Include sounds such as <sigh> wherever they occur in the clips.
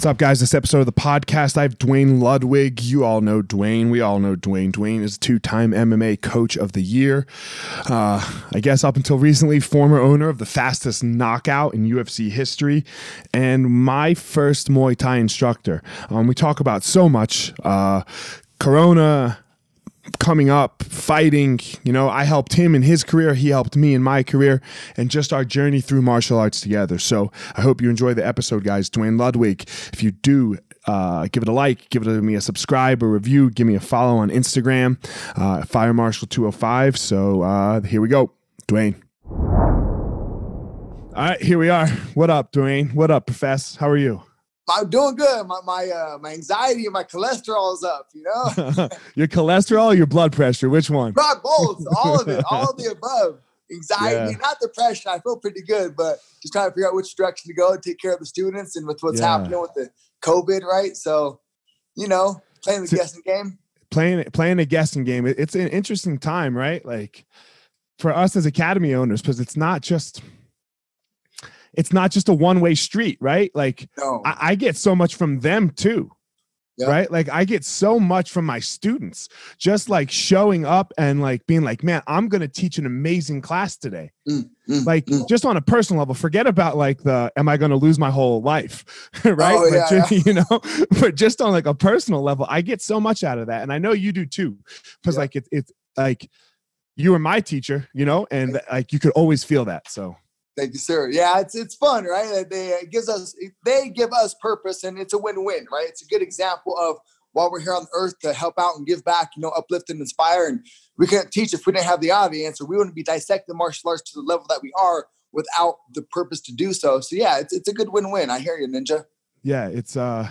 What's up, guys? This episode of the podcast, I have Duane Ludwig. You all know Duane. We all know Duane. Duane is two time MMA coach of the year. Uh, I guess up until recently, former owner of the fastest knockout in UFC history, and my first Muay Thai instructor. Um, we talk about so much uh, Corona, coming up, fighting. You know, I helped him in his career, he helped me in my career, and just our journey through martial arts together. So I hope you enjoy the episode, guys. Duane Ludwig. If you do, uh, give it a like, give it a, me a subscribe, a review, give me a follow on Instagram, uh, Fire Marshal 205. So uh, here we go, Duane. All right, here we are. What up, Duane? What up, Profess? How are you? I'm doing good. My my uh, my anxiety and my cholesterol is up. You know, <laughs> your cholesterol, your blood pressure, which one? Not both, all of it, all of the <laughs> above. Anxiety, yeah. not depression. I feel pretty good, but just trying to figure out which direction to go, and take care of the students, and with what's yeah. happening with the COVID, right? So, you know, playing the so, guessing game. Playing playing a guessing game. It's an interesting time, right? Like for us as academy owners, because it's not just it's not just a one way street, right? Like no. I, I, get so much from them too. Yeah. Right. Like I get so much from my students just like showing up and like being like, man, I'm going to teach an amazing class today. Mm, mm, like mm. just on a personal level, forget about like the, am I going to lose my whole life? <laughs> right. Oh, yeah, just, yeah. <laughs> You know, but just on like a personal level, I get so much out of that. And I know you do too, because like it, it's like you were my teacher, you know, and like you could always feel that. So Thank you, sir. Yeah, it's it's fun, right? They it gives us they give us purpose, and it's a win-win, right? It's a good example of while we're here on earth to help out and give back, you know, uplift and inspire. And we couldn't teach if we didn't have the audience, or we wouldn't be dissecting martial arts to the level that we are without the purpose to do so. So yeah, it's it's a good win-win. I hear you, Ninja. Yeah, it's uh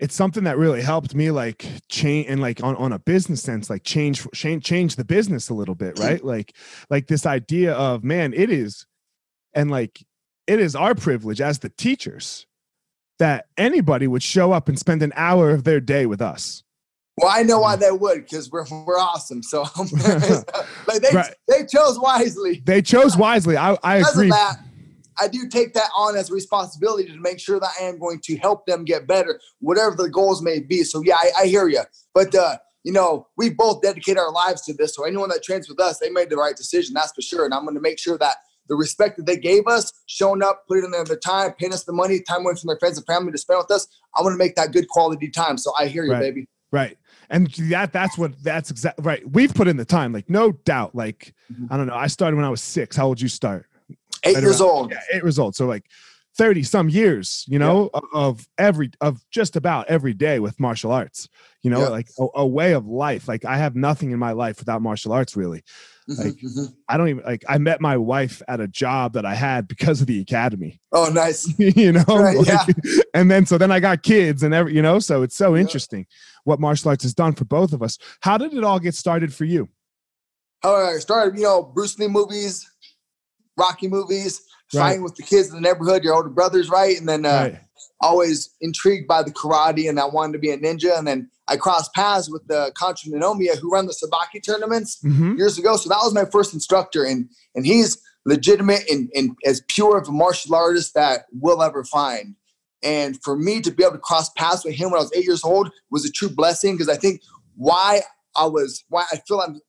it's something that really helped me like change and like on, on a business sense like change change change the business a little bit right like like this idea of man it is and like, it is our privilege as the teachers that anybody would show up and spend an hour of their day with us. Well, I know why mm. they would because we're we're awesome. So <laughs> <laughs> like they right. they chose wisely. They chose wisely. I I agree. That, I do take that on as a responsibility to make sure that I am going to help them get better, whatever the goals may be. So yeah, I, I hear you. But uh, you know, we both dedicate our lives to this. So anyone that trains with us, they made the right decision, that's for sure. And I'm going to make sure that the respect that they gave us, showing up, putting in their time, paying us the money, time away from their friends and family to spend with us. I want to make that good quality time. So I hear you, Right. baby. Right. And that that's what that's exactly right. We've put in the time, like no doubt. Like, Mhm. I don't know. I started when I was six. How old you start? Eight Right years around- old. Yeah, eight years old. So like 30 some years, you know, of, of every of just about every day with martial arts, you know, Yeah. like a, a way of life. Like I have nothing in my life without martial arts, really. Like- mhm. I don't even like I met my wife at a job that I had because of the academy. Oh, nice. <laughs> you know Right, like- yeah. <laughs> and then so then i got kids and every you know so it's so Yeah. interesting what martial arts has done for both of us how did it all get started for you How I started, you know, Bruce Lee movies, Rocky movies, Right. fighting with the kids in the neighborhood, your older brothers, right? And then uh, right always intrigued by the karate and I wanted to be a ninja. And then I crossed paths with the Kancho Ninomiya who run the Sabaki tournaments Mhm. years ago. So that was my first instructor. And and he's legitimate and, and as pure of a martial artist that we'll ever find. And for me to be able to cross paths with him when I was eight years old was a true blessing because I think why I was why I feel I'm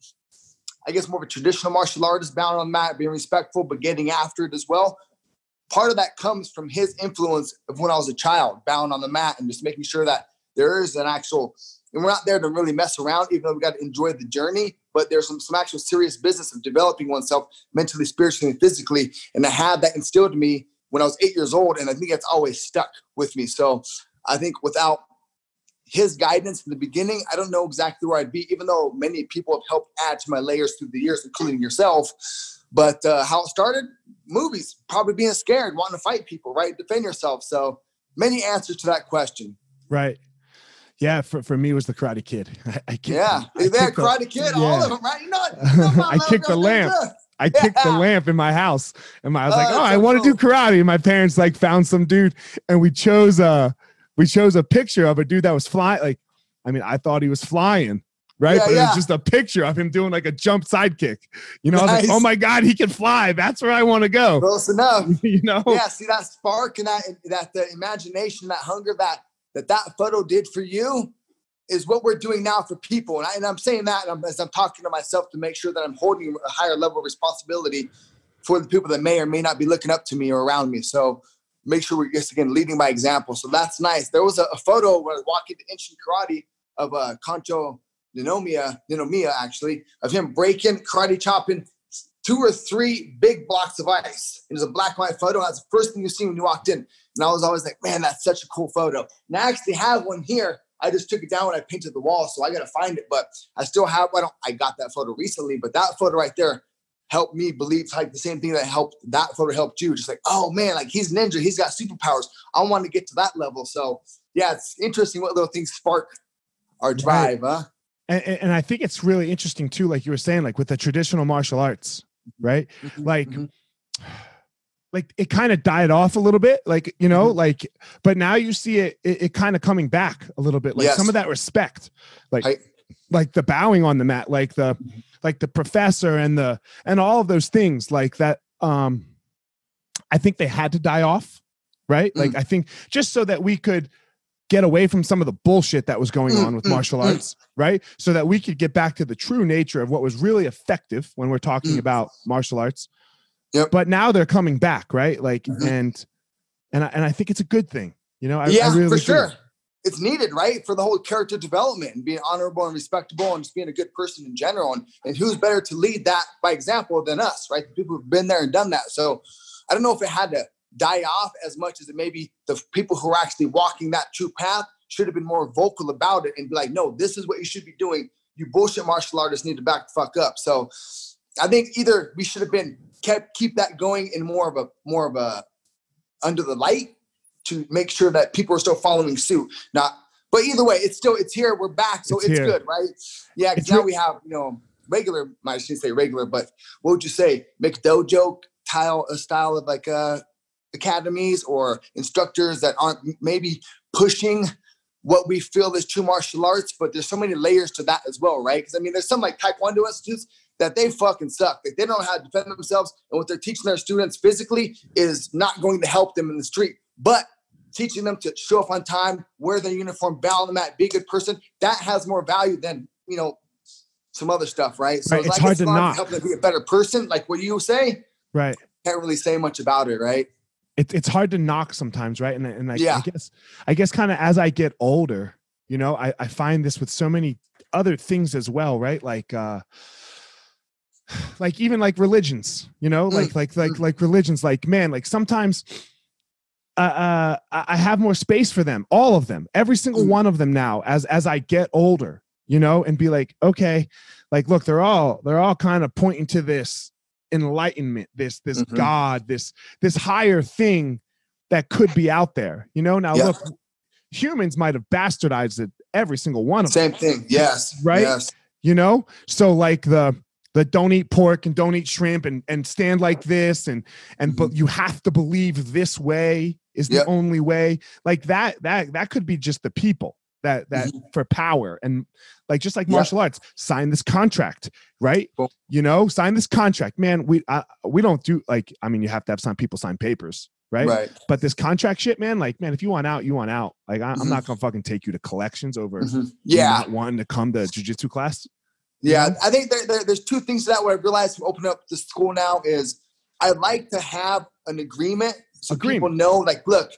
I guess more of a traditional martial artist, bound on the mat, being respectful, but getting after it as well. Part of that comes from his influence of when I was a child, bound on the mat, and just making sure that there is an actual, and we're not there to really mess around, even though we got to enjoy the journey. But there's some, some actual serious business of developing oneself mentally, spiritually, and physically. And I had that instilled in me when I was eight years old, and I think that's always stuck with me. So I think without his guidance in the beginning, I don't know exactly where I'd be, even though many people have helped add to my layers through the years, including yourself. But uh, how it started, movies, probably being scared, wanting to fight people, right? Defend yourself. So many answers to that question. right yeah for, for me it was the karate kid <laughs> i, I kicked, Yeah. I that kicked the- Karate Kid? All of them, right? You know, <laughs> you know I kicked the lamp. I kicked the lamp in my house, and my, I was like, Oh, "Oh, I want to do karate." And my parents like found some dude, and we chose a we chose a picture of a dude that was flying. Like, I mean, I thought he was flying, right? Yeah, but it yeah. was just a picture of him doing like a jump sidekick. You know, I was like, "Oh my god, he can fly! That's where I want to go." Close enough. <laughs> you know? yeah, see that spark and that that the imagination, that hunger that that that photo did for you is what we're doing now for people. And, I, I'm saying that as I'm talking to myself to make sure that I'm holding a higher level of responsibility for the people that may or may not be looking up to me or around me. So make sure we're just again leading by example. So that's nice. There was a, a photo when I was walking to Enshin Karate of uh, Kancho Ninomiya, Ninomiya actually, of him breaking, karate chopping two or three big blocks of ice. It was a black and white photo. That's the first thing you see when you walked in. And I was always like, man, that's such a cool photo. And I actually have one here. I just took it down when I painted the wall, so I gotta find it. But I still have. I don't. I got that photo recently, but that photo right there helped me believe like the same thing that helped that photo helped you. Just like, oh man, like he's ninja, he's got superpowers. I want to get to that level. So yeah, it's interesting what little things spark our drive, huh? and, and I think it's really interesting too, like you were saying, like with the traditional martial arts, right? Like, Mhm. Like it kind of died off a little bit, like you know, Mhm. like, but now you see it, it, it kind of coming back a little bit, like Yes. some of that respect, like, I- like the bowing on the mat, like the, Mhm. like the professor and the and all of those things, like that. Um, I think they had to die off, right? Like Mm. I think just so that we could get away from some of the bullshit that was going Mm, on with mm, martial mm. arts, right? So that we could get back to the true nature of what was really effective when we're talking Mm. about martial arts. Yep. But now they're coming back, right? Like Mhm. and and I, and I think it's a good thing. You know, I, yeah, I really for do. sure. It's needed, right? For the whole character development and being honorable and respectable and just being a good person in general. And, and who's better to lead that by example than us, right? The people who've been there and done that. So I don't know if it had to die off as much as it maybe the people who are actually walking that true path should have been more vocal about it and be like, no, this is what you should be doing. You bullshit martial artists need to back the fuck up. So I think either we should have been kept keep that going in more of a more of a under the light to make sure that people are still following suit. Not, but either way, it's still it's here. We're back, so It's it's, good, right? Yeah, because now we have you know regular. I shouldn't say regular, but what would you say? McDojo tile a style of like uh academies or instructors that aren't maybe pushing what we feel is true martial arts, but there's so many layers to that as well, right? Because I mean, there's some like Taekwondo institutes that they fucking suck. Like they don't know how to defend themselves, and what they're teaching their students physically is not going to help them in the street. But teaching them to show up on time, wear their uniform, bow on the mat, be a good person, that has more value than you know some other stuff, right? So right. it's hard to not help them be a better person, like what you say. Right. Can't really say much about it, right? It, it's hard to knock sometimes, right? And and I, yeah. I guess I guess kind of as I get older, you know, I, I find this with so many other things as well, right? Like uh like even like religions, you know, like mm. like like mm. like religions, like man, like sometimes uh, uh, I have more space for them, all of them, every single mm. one of them now as as I get older, you know, and be like, okay, like look, they're all they're all kind of pointing to this enlightenment, this this mm-hmm. God, this this higher thing that could be out there, you know. Now yeah. look, humans might have bastardized it, every single one of Same them. Same thing, yes, right. Yes. You know, so like the the don't eat pork and don't eat shrimp and and stand like this and and mm-hmm. but you have to believe this way is the yep. only way like that that that could be just the people that that mm-hmm. for power and like just like martial arts sign this contract right cool. you know sign this contract man we uh, we don't do like i mean you have to have some people sign papers right right but this contract shit man like man if you want out you want out like I, am mm-hmm. not gonna fucking take you to collections over mm-hmm. yeah not wanting to come to jiu-jitsu class yeah, mm-hmm. I think there, there, there's two things to that. What I realized from opening up the school now is I like to have an agreement so agreement. people know, like, look,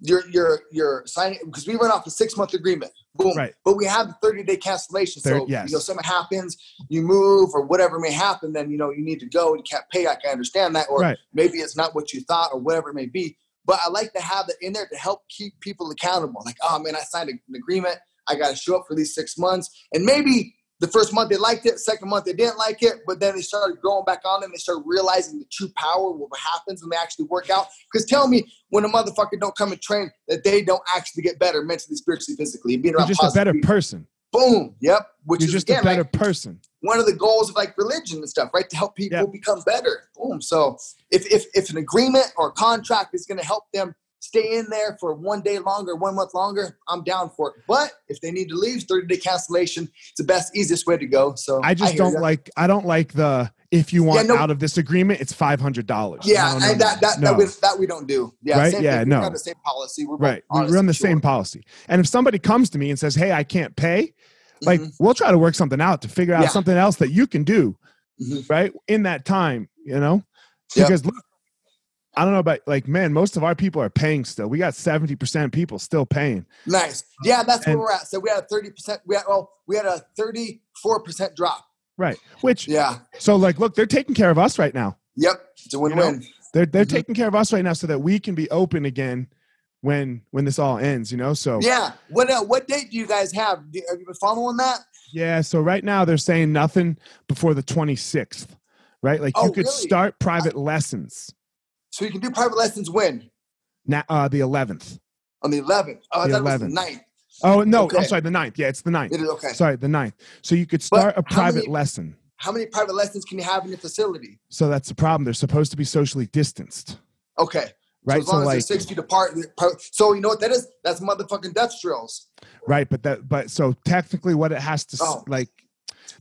you're you're you're signing because we run off a six month agreement. Boom. Right. But we have the 30 day cancellation. Third, so yes. you know, something happens, you move or whatever may happen, then you know you need to go and you can't pay. I can understand that. Or right. maybe it's not what you thought or whatever it may be. But I like to have that in there to help keep people accountable. Like, oh man, I signed an agreement. I got to show up for these six months. And maybe the first month they liked it, second month they didn't like it, but then they started going back on and they started realizing the true power of what happens when they actually work out. Because tell me when a motherfucker don't come and train that they don't actually get better mentally, spiritually, physically, and being around You're just a better people. person. Boom. Yep. Which You're is just again, a better like, person. One of the goals of like religion and stuff, right? To help people yep. become better. Boom. So if if if an agreement or contract is going to help them stay in there for one day longer, one month longer, I'm down for it. But if they need to leave, 30 day cancellation, it's the best, easiest way to go. So I just I don't you. like, I don't like the, if you want yeah, no, out of this agreement, it's five hundred dollars. Yeah, and that that, no. that, we, that we don't do. Yeah, right. yeah, no. We the same policy. We're right. We run the sure. same policy. And if somebody comes to me and says, "Hey, I can't pay," like mm-hmm. we'll try to work something out to figure out yeah. something else that you can do, mm-hmm. right in that time. You know, because yep. look, I don't know about like man, most of our people are paying still. We got 70% people still paying. Nice. Yeah, that's and, where we're at. So we had a 30%, we had well, we had a 34% drop. Right. Which yeah. So like look, they're taking care of us right now. Yep. It's a win-win. You know, they're they're mm-hmm. taking care of us right now so that we can be open again when when this all ends, you know? So Yeah. What uh, what date do you guys have? have you been following that? Yeah, so right now they're saying nothing before the 26th. Right? Like oh, you could really? start private lessons so you can do private lessons when? Now, uh, the 11th. On the 11th. Oh, the 11th. the 9th. Oh, no. Okay. I'm sorry, the 9th. Yeah, it's the 9th. It is okay. Sorry, the 9th. So you could start but a private many, lesson. How many private lessons can you have in your facility? So that's the problem. They're supposed to be socially distanced. Okay. Right. So as long so as like, they're six feet apart. So you know what that is? That's motherfucking death drills. Right. But that, but so technically what it has to, oh. like,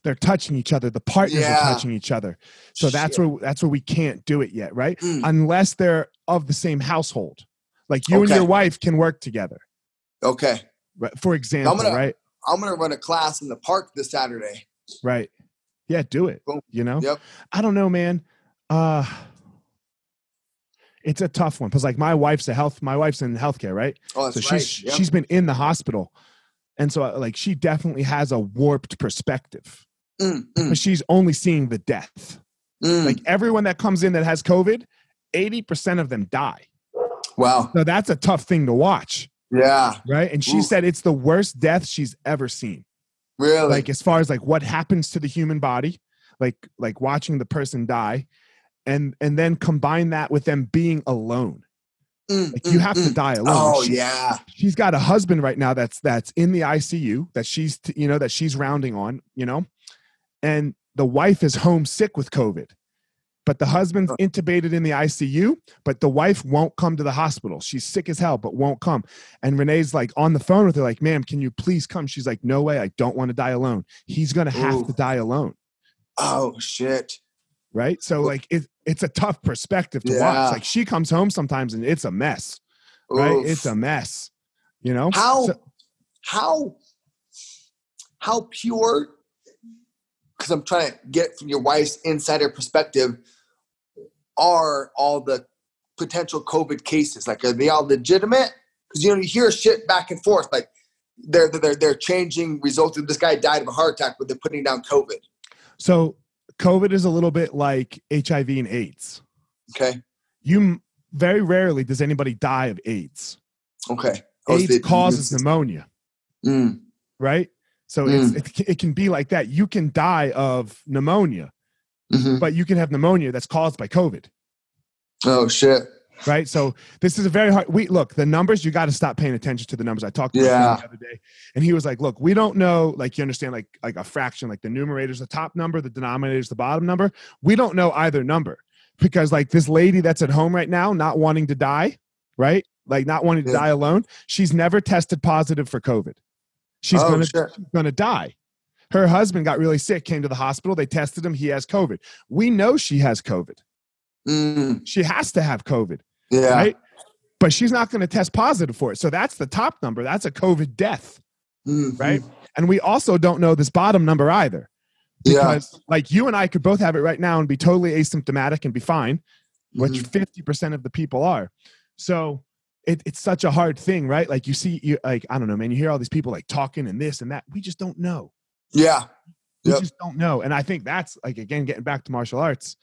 they're touching each other the partners yeah. are touching each other so Shit. that's where that's where we can't do it yet right mm. unless they're of the same household like you okay. and your wife can work together okay for example I'm gonna, right i'm gonna run a class in the park this saturday right yeah do it Boom. you know yep i don't know man uh it's a tough one because like my wife's a health my wife's in healthcare right oh, that's so right. she's yep. she's been in the hospital and so like she definitely has a warped perspective. Mm, mm. but she's only seeing the death. Mm. like everyone that comes in that has covid 80% of them die. Wow. So that's a tough thing to watch. Yeah. Right? And she Ooh. said it's the worst death she's ever seen. Really? Like as far as like what happens to the human body like like watching the person die and and then combine that with them being alone Mm, like you have mm, to die alone. Oh she, yeah. She's got a husband right now that's that's in the ICU that she's you know that she's rounding on, you know. And the wife is homesick with COVID. But the husband's intubated in the ICU, but the wife won't come to the hospital. She's sick as hell, but won't come. And Renee's like on the phone with her, like, ma'am, can you please come? She's like, no way, I don't want to die alone. He's gonna have Ooh. to die alone. Oh shit. Right? So like it, it's a tough perspective to Yeah. watch. Like she comes home sometimes and it's a mess, right? Oof. It's a mess, you know. how So- how how pure because i'm trying to get from your wife's insider perspective are all the potential covid cases like are they all legitimate because you know you hear shit back and forth like they're they're they're changing results this guy died of a heart attack but they're putting down covid so COVID is a little bit like HIV and AIDS. okay You very rarely does anybody die of AIDS. okay Oh, AIDS causes pneumonia, Mm, right? So it's, it, it can be like that. You can die of pneumonia, mhm. but you can have pneumonia that's caused by COVID. oh shit right? So this is a very hard. We look the numbers. You got to stop paying attention to the numbers. I talked to Yeah. the other day, and he was like, "Look, we don't know. Like you understand, like like a fraction, like the numerator's the top number, the denominator's the bottom number. We don't know either number because like this lady that's at home right now, not wanting to die, right? Like not wanting to Yeah. die alone. She's never tested positive for COVID. She's oh gonna shit she's gonna die." Her husband got really sick, came to the hospital. They tested him. He has COVID. We know she has COVID. Mm, She has to have COVID yeah right? But she's not going to test positive for it. So that's the top number. That's a COVID death, Mhm. right? And we also don't know this bottom number either. yeah Because like you and I could both have it right now and be totally asymptomatic and be fine, which Mhm. 50% of the people are. So it, it's such a hard thing, right? Like you see, you like, I don't know, man, you hear all these people like talking and this and that. We just don't know. yeah We Yep. just don't know. And I think that's like, again, getting back to martial arts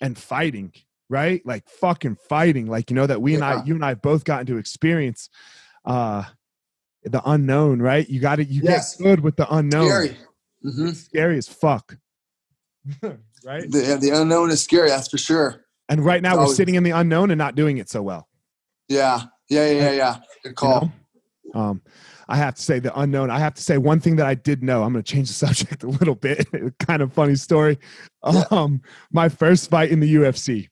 and fighting, right? Like fucking fighting. Like, you know, that we and I, you and I both gotten to experience uh the unknown, right? You got it. you Yes. get good with the unknown. scary hmm scary as fuck. <laughs> right? the, the unknown is scary that's for sure And right now we're sitting in the unknown and not doing it so well. Yeah, yeah, yeah, yeah. yeah. Good you call. know? Um, I have to say the unknown. I have to say one thing that I did know. I'm going to change the <laughs> subject a little bit. <laughs> kind of funny story. Yeah. Um, my first fight in the UFC.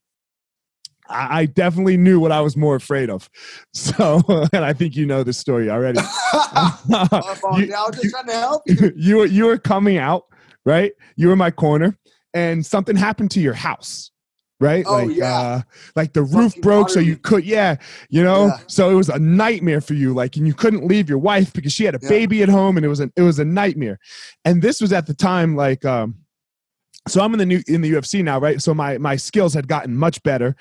I I definitely knew what I was more afraid of. <laughs> So, and I think you know the story already. <laughs> You- I was just trying to help <laughs> you. you were you were coming out, right? You were in my corner, and something happened to your house, right? Oh, like, yeah. uh, like the roof Something broke, so you could, yeah, you know. Yeah. So it was a nightmare for you, like, and you couldn't leave your wife because she had a Yeah. baby at home, and it was an it was a nightmare. And this was at the time, like, um, so I'm in the new in the UFC now, right? So my my skills had gotten much better.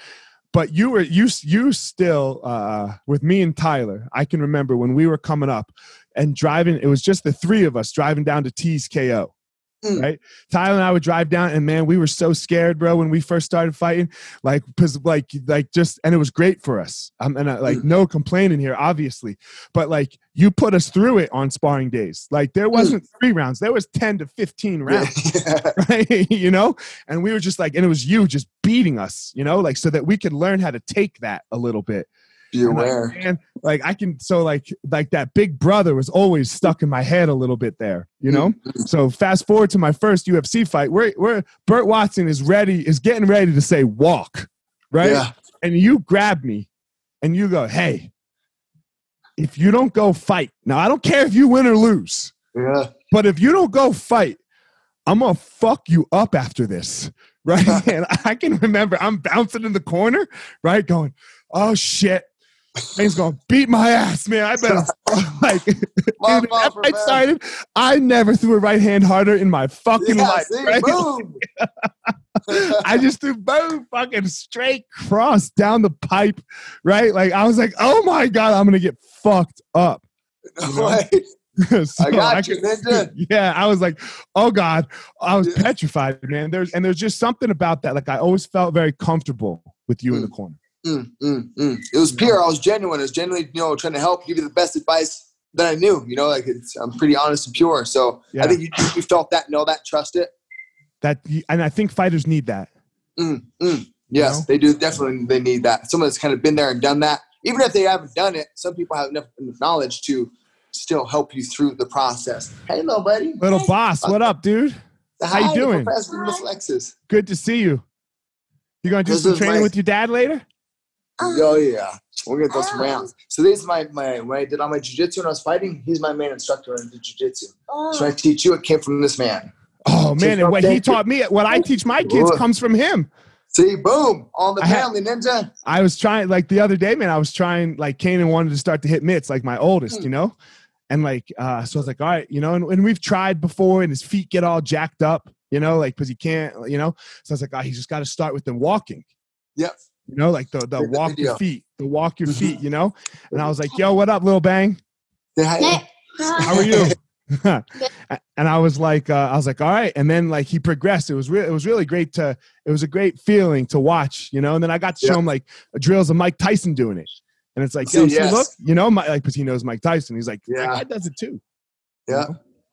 But you were you you still uh, with me and Tyler. I can remember when we were coming up and driving. It was just the three of us driving down to T's KO. Mm. Right, Tyler and I would drive down, and man, we were so scared, bro, when we first started fighting. Like, cause like, like just, and it was great for us. Um, and I, like, Mm. no complaining here, obviously, but like, you put us through it on sparring days. Like, there wasn't three rounds, there was ten to fifteen rounds <laughs> Yeah. <laughs> right? you know, and we were just like, and it was you just beating us, you know, like so that we could learn how to take that a little bit. Be And, like, aware. man, like I can, so like, like that big brother was always stuck in my head a little bit there, you know. Mm-hmm. So fast forward to my first UFC fight, where where Burt Watson is ready, is getting ready to say walk, right? Yeah. And you grab me, and you go, hey, if you don't go fight, now I don't care if you win or lose. Yeah. But if you don't go fight, I'm gonna fuck you up after this, right? <laughs> and I can remember I'm bouncing in the corner, right, going, "Oh shit." He's gonna beat my ass, man. I better <laughs> like. dude, Love when that offer, fight started, I never threw a right hand harder in my fucking Yeah, life. see, right? boom. <laughs> I just threw boom, fucking straight cross down the pipe, right? Like I was like, oh my god, I'm gonna get fucked up. <laughs> you know? So I got you, could- Ninja. Yeah, I was like, oh god, I was Yeah. petrified, man. There's and there's just something about that. Like I always felt very comfortable with you in the mm. corner. Mm, mm, mm. It was pure. I was genuine. I was genuinely, you know, trying to help, give you the best advice that I knew. You know, like it's, I'm pretty honest and pure. So Yeah. I think you, you felt that, know that, trust it. That and I think fighters need that. Mm, mm. Yes, know? they do. Definitely, they need that. Someone that's kind of been there and done that. Even if they haven't done it, some people have enough, knowledge to still help you through the process. Hey, little buddy. Little boss, what up, dude? how you doing? Professor. Good to see you. You gonna do This some training my- with your dad later? Oh yeah, we're gonna throw some rounds. So this is my my when I did all my jujitsu when I was fighting. He's my main instructor in the jujitsu. So I teach you. It came from this man. Oh man, and what he taught me, what I teach my kids Ooh. comes from him. See, boom, on the I had- family ninja. I was trying like the other day, man. I was trying like Kanan wanted to start to hit mitts, like my oldest, Mm. you know, and like uh, so I was like, all right, you know, and, and we've tried before, and his feet get all jacked up, you know, like because he can't, you know. So I was like, oh, he's just got to start with them walking. Yep. You know, like the the Take the walk your video. feet, the walk your Mhm. feet, you know. And I was like, yo, what up, little bang? How are you? <laughs> <laughs> and I was like, uh, I was like, all right. And then like he progressed. It was real. It was really great to. It was a great feeling to watch, you know. And then I got to show him like drills of Mike Tyson doing it, and it's like, yo, See, see, yes. look, you know, my, like because he knows Mike Tyson. He's like, Yeah. that guy does it too. you Yeah.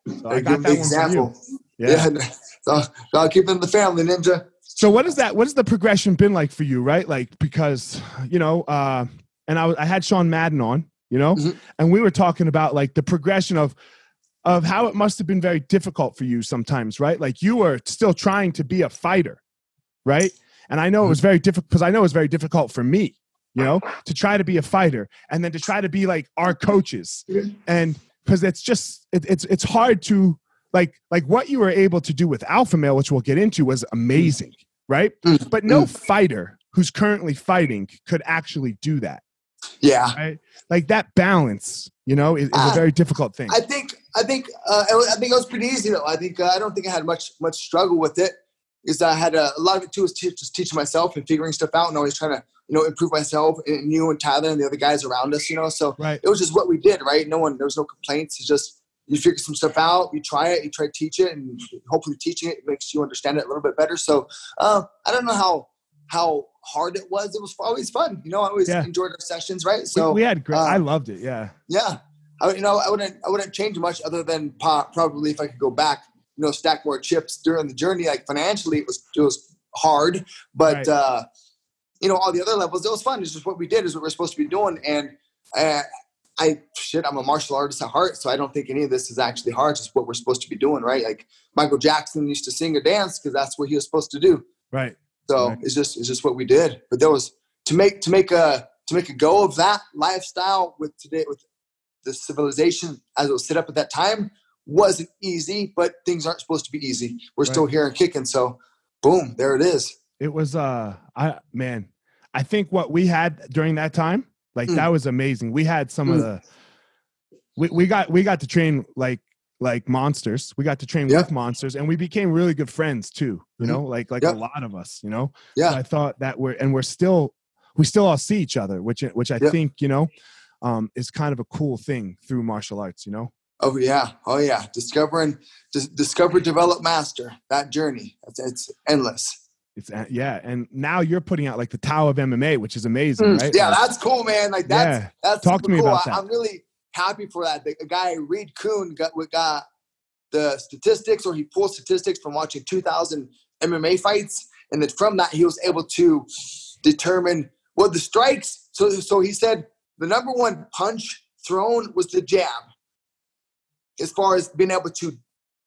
know? So I got that the one example. for you. Yeah. Yeah. <laughs> So, I'll keep it in the family ninja. So what is that? What has the progression been like for you, right? Like because you know, uh, and I I had Sean Madden on, you know, Mhm. and we were talking about like the progression of of how it must have been very difficult for you sometimes, right? Like you were still trying to be a fighter, right? And I know it was very difficult because I know it was very difficult for me, you know, to try to be a fighter and then to try to be like our coaches, and because it's just it, it's it's hard to like like what you were able to do with alpha male which we'll get into was amazing right Mm, but no fighter who's currently fighting could actually do that Yeah. right like that balance you know is, is a Ah, very difficult thing I think I think uh, I think it was pretty easy though. I think uh, I don't think I had much much struggle with it. Is that I had a, a lot of it too was te- just teaching myself and figuring stuff out and always trying to you know improve myself and you and Tyler and the other guys around us. You know, so right it was just what we did. Right? No one there was no complaints. It's just you figure some stuff out, you try it, you try to teach it, and hopefully teaching it makes you understand it a little bit better. So uh, I don't know how how hard it was. It was always fun. You know, I always Yeah. enjoyed our sessions. Right? So we had great uh, i loved it yeah yeah, I, you know, I wouldn't, I wouldn't change much other than probably if I could go back, you know, stack more chips during the journey. Like financially, it was it was hard, but Right. uh, you know, all the other levels, it was fun. It's just what we did is what we're supposed to be doing, and uh, I shit, I'm a martial artist at heart, so I don't think any of this is actually hard. It's just what we're supposed to be doing, right? Like Michael Jackson used to sing or dance because that's what he was supposed to do. right So Right. it's just it's just what we did. But there was to make to make a to make a go of that lifestyle with today with the civilization as it was set up at that time wasn't easy. But things aren't supposed to be easy. We're still here and kicking. So boom, there it is. it was uh i man i think what we had during that time like Mm. that was amazing we had some of Mm. the we, we got we got to train like like monsters we got to train Yeah. with monsters and we became really good friends too you Mhm. know like like Yeah. a lot of us you know Yeah. So i thought that we're and we're still we still all see each other which which i Yeah. think you know um is kind of a cool thing through martial arts you know Oh yeah, oh yeah. Discovering, dis- discover, develop, master. That journey. It's, it's endless. It's uh, yeah and now you're putting out like the tao of mma which is amazing Mm, right Yeah, Like, that's cool, man. Like that's yeah That's Talk to me cool. about I, that. I'm really happy for that. The, the guy Reed Kuhn got got the statistics, or he pulled statistics from watching 2,000 MMA fights, and then from that he was able to determine what the strikes. So, so he said the number one punch thrown was the jab, as far as being able to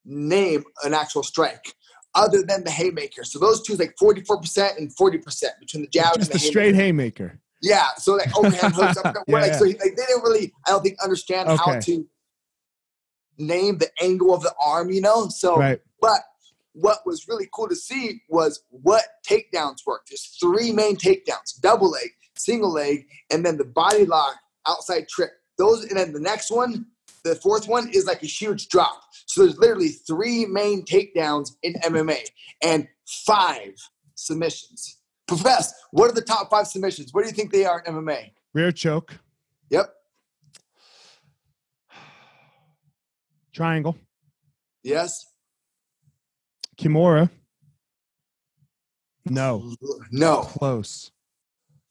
name an actual strike. Other than the haymaker, so those two is like forty four percent and forty percent between the jab just and a the straight haymaker. Yeah, so like <laughs> overhand hooks, up, Yeah, like yeah. so he, like they didn't really, I don't think, understand how to name the angle of the arm, you know. So, right but what was really cool to see was what takedowns work. There's three main takedowns: double leg, single leg, and then the body lock, outside trip. Those, and then the next one, the fourth one is like a huge drop. So there's literally three main takedowns in MMA and five submissions. Profess, what are the top five submissions? What do you think they are in MMA? rear choke Yep. triangle Yes. kimura no No. close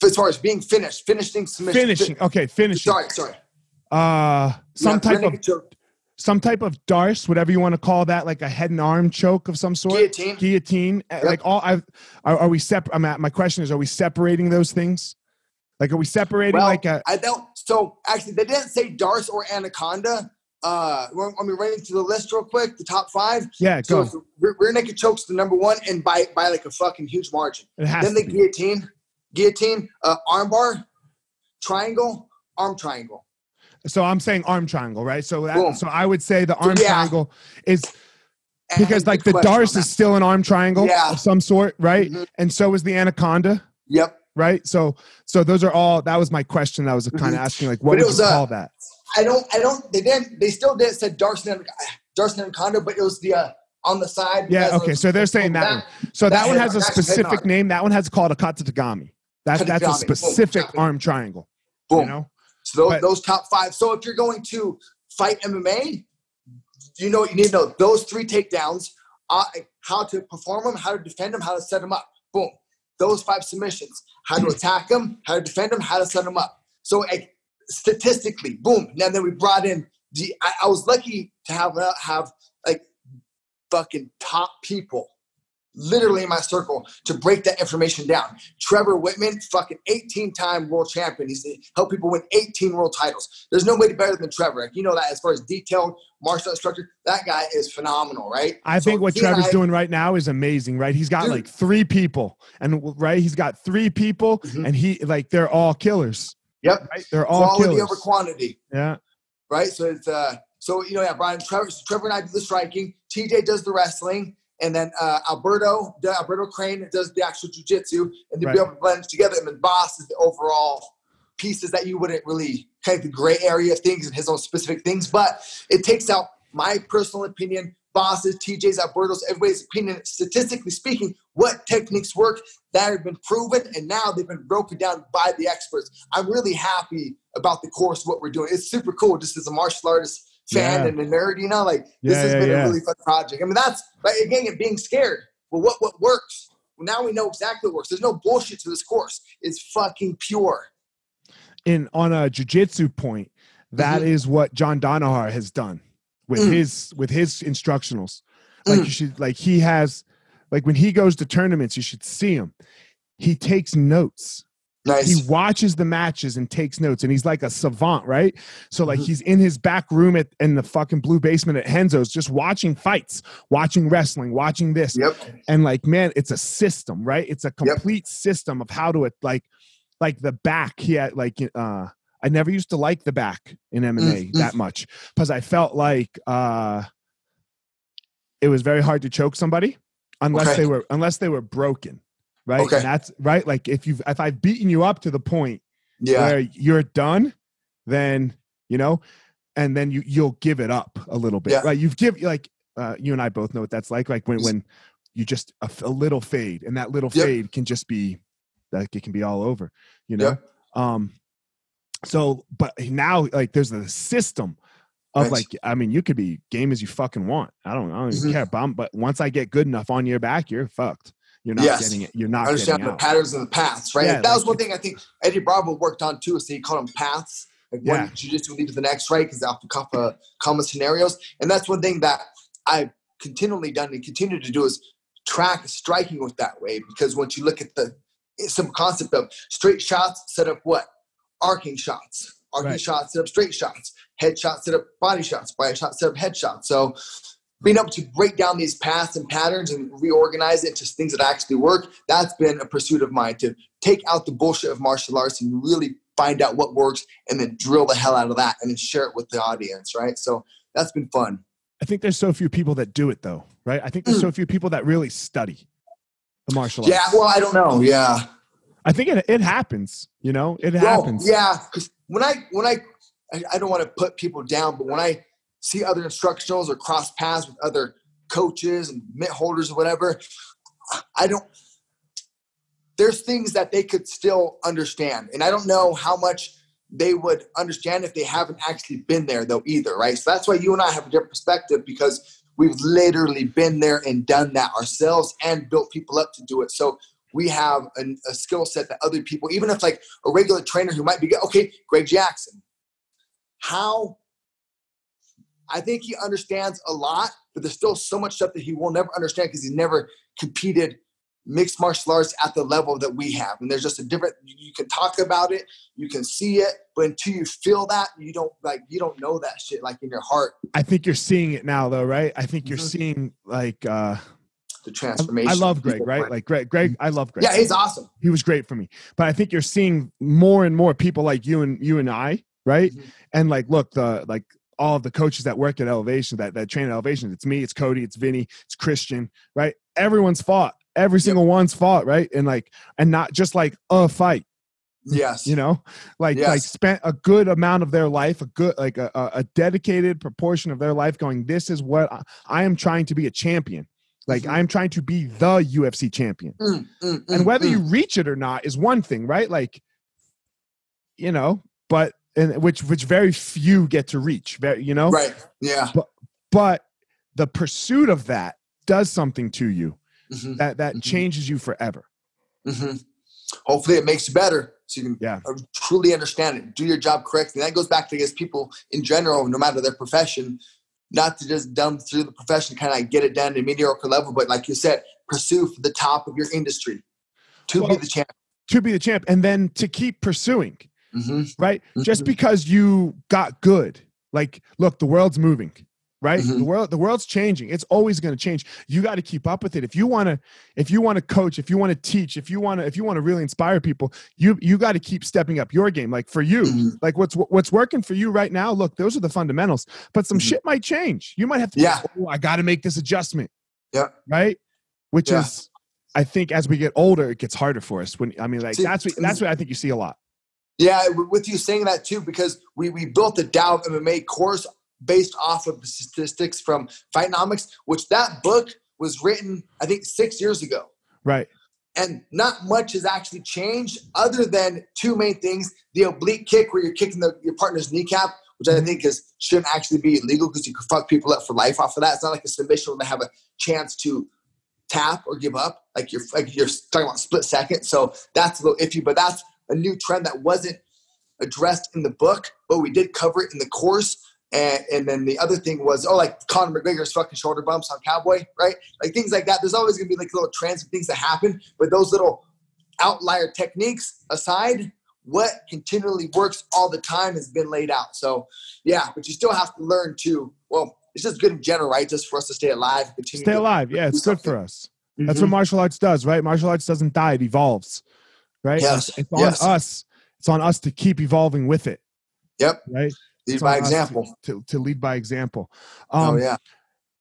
As far as being finished, finishing submission. finishing okay finishing Sorry, sorry. uh some Yeah, type of choke. Some type of darce whatever you want to call that like a head and arm choke of some sort guillotine. guillotine Yep. like all i are, are we separate i'm at my question is are we separating those things like are we separating Well, like a I don't. So actually, they didn't say Darce or Anaconda. Uh, I mean, running through the list real quick. The top five. yeah So go rear, rear naked chokes the number one, and by by like a fucking huge margin. it has Then the be. guillotine, guillotine, uh, armbar, triangle, arm triangle. So i'm saying arm triangle right so that, so i would say the arm yeah. triangle is because And like the Darce that. is still an arm triangle Yeah. of some sort, right? Mhm. And so is the Anaconda, Yep. right? So so those are all. That was my question. I was kind Mhm. of asking like, what But would was, you uh, call that? I don't. I don't. They didn't. They still did said Darce and and Conda, but it was the uh, on the side. Yeah. Okay. So they're saying that one. So that, that one has a nod, that's a head specific name. That one has called a kata gatame. That, that's a Kata gatame. Boom. specific arm triangle. Boom. You know. So those, those top five. So if you're going to fight MMA, you know what you need to know. Those three takedowns, uh, how to perform them, how to defend them, how to set them up. Boom. Those five submissions. How to attack them, how to defend them, how to set them up. So like, statistically, boom. Now then we brought in the. I, I was lucky to have uh, have like fucking top people literally in my circle to break that information down. Trevor Wittman, fucking 18 time world champion. He's helped people win 18 world titles. There's nobody better than Trevor. Like, you know that as far as detailed martial instructor, that guy is phenomenal, right? I So think what Trevor's I- doing right now is amazing, right? He's got Dude. like three people, and right, he's got three people, Mhm. and he like they're all killers. Yep. Right? They're all Quality killers. over quantity. yeah. right? So it's uh, so you know, yeah, Brian Trevor, so Trevor and I do the striking. TJ does the wrestling, and then uh, Alberto, Alberto Crane does the actual jujitsu, and then Right. be able to blend together. And then Boss is the overall pieces that you wouldn't really kind of the gray area of things and his own specific things, but it takes out my personal opinion. Bosses, TJ's, Alberto's, everybody's opinion. Statistically speaking, what techniques work that have been proven, and now they've been broken down by the experts. I'm really happy about the course, what we're doing. It's super cool, just as a martial artist fan Yeah. and a nerd, you know, like this Yeah, has yeah, been a really fun project. I mean, that's like again, it being scared. Well, what what works? Well, now we know exactly what works. There's no bullshit to this course. It's fucking pure. in on a jujitsu point, that is Mhm. what John Danaher has done with Mm. his with his instructionals. Like Mm. you should like he has like when he goes to tournaments, you should see him. He takes notes. Nice. He watches the matches and takes notes, and he's like a savant, right? So like Mhm. he's in his back room at in the fucking blue basement at Renzo's, just watching fights, watching wrestling, watching this, yep. and like man it's a system right it's a complete system of how to it like like the back he had like uh i never used to like the back in mma mm. that much because i felt like uh it was very hard to choke somebody unless Okay. they were unless they were broken right Okay. and that's right like if you've if i've beaten you up to the point Yeah. where you're done then you know and then you you'll give it up a little bit Yeah. right you've give like uh, you and i both know what that's like like when when you just a little fade and that little Yep. fade can just be like it can be all over you know Yep. um so but now like there's a system of Nice. like i mean you could be game as you fucking want i don't i don't even Mhm. care but, I'm- but once i get good enough on your back you're fucked you're not Yes. getting it you're not understand getting the patterns and the paths, right? Yeah, Like, that was one thing I think Eddie Bravo worked on too. Is he called them paths, like Yeah. one jujitsu lead to the next, right? Because off the cuff common scenarios, and that's one thing that I've continually done and continue to do is track striking with that way. Because once you look at the simple concept of straight shots, set up what arcing shots, arcing Right. shots, set up straight shots, head shots, set up body shots, body shots, set up head shots. So being able to break down these paths and patterns and reorganize it into things that actually work, that's been a pursuit of mine to take out the bullshit of martial arts and really find out what works and then drill the hell out of that and then share it with the audience, right? So that's been fun. I think there's so few people that do it though, right? I think there's so few people that really study the martial arts. Mm. Yeah, well, I don't know. Yeah. I think it, it happens, you know, it Well, happens. yeah, because when I when I, I I don't want to put people down, but when I see other instructionals or cross paths with other coaches and mitt holders or whatever, I don't. There's things that they could still understand, and I don't know how much they would understand if they haven't actually been there though either, right? So that's why you and I have a different perspective because we've literally been there and done that ourselves and built people up to do it. So we have a skill set that other people, even if like a regular trainer who might be okay, Greg Jackson, how I think he understands a lot, but there's still so much stuff that he will never understand because he's never competed mixed martial arts at the level that we have. And there's just a different you can talk about it, you can see it, but until you feel that, you don't like you don't know that shit like in your heart, I think you're seeing it now though, right? I think you're Mhm. seeing like uh the transformation. I love Greg, right? Like Greg, Greg, I love Greg. yeah, he's awesome. he was great for me. But I think you're seeing more and more people like you and you and I, right? Mhm. And like, look, the like all of the coaches that work at Elevation, that that train at Elevation. It's me, it's Cody, it's Vinny, it's Christian, right? Everyone's fought. Every single one's fought, right? And like, and not just like a fight. Yes. You know, like Yes. like spent a good amount of their life, a good like a, a dedicated proportion of their life going. This is what I, I am trying to be a champion. Like Mhm. I'm trying to be the UFC champion Mm, mm, and mm, whether mm. you reach it or not is one thing right like you know but and which which very few get to reach very you know right, yeah, but the pursuit of that does something to you Mhm, that that Mhm. changes you forever mhm. Hopefully, it makes you better, so you can Yeah. uh, truly understand it, do your job correctly. That goes back to I guess people in general, no matter their profession, not to just dumb through the profession, kind of like get it down to a mediocre level, but like you said, pursue for the top of your industry to be the champ. to be the champ and then to keep pursuing hmm right just Mhm. because you got good like look the world's moving right the Mhm. world the world's changing it's always going to change you got to keep up with it if you want to if you want to coach if you want to teach if you want to if you want to really inspire people you you got to keep stepping up your game like for you Mhm. like what's what's working for you right now look those are the fundamentals but some Mhm. shit might change you might have to Yeah. oh, i got to make this adjustment Yeah. right which Yeah. is i think as we get older it gets harder for us when i mean like See, that's what that's what i think you see a lot Yeah, with you saying that too, because we, we built the Tao of MMA course based off of the statistics from Fightnomics, which that book was written, I think, six years ago. right And not much has actually changed other than two main things the oblique kick, where you're kicking the, your partner's kneecap, which I mm-hmm. think is shouldn't actually be illegal because you could fuck people up for life off of that. It's not like a submission where they have a chance to tap or give up. Like you're like you're talking about split second. So that's a little iffy, but that's a new trend that wasn't addressed in the book, but we did cover it in the course. And, and then the other thing was, oh, like Conor McGregor's fucking shoulder bumps on Cowboy, right? Like things like that. There's always gonna be like little trends and things that happen, but those little outlier techniques aside, what continually works all the time has been laid out. So yeah, but you still have to learn to. Well, it's just good in general, right? Just for us to stay alive, continue. stay alive yeah it's good for us That's what Mhm. martial arts does, right? Martial arts doesn't die; it evolves, right? Yes, It's, it's on yes. us. It's on us to keep evolving with it, Yep. right? Lead It's by us to- example. To, to lead by example. Um, oh yeah.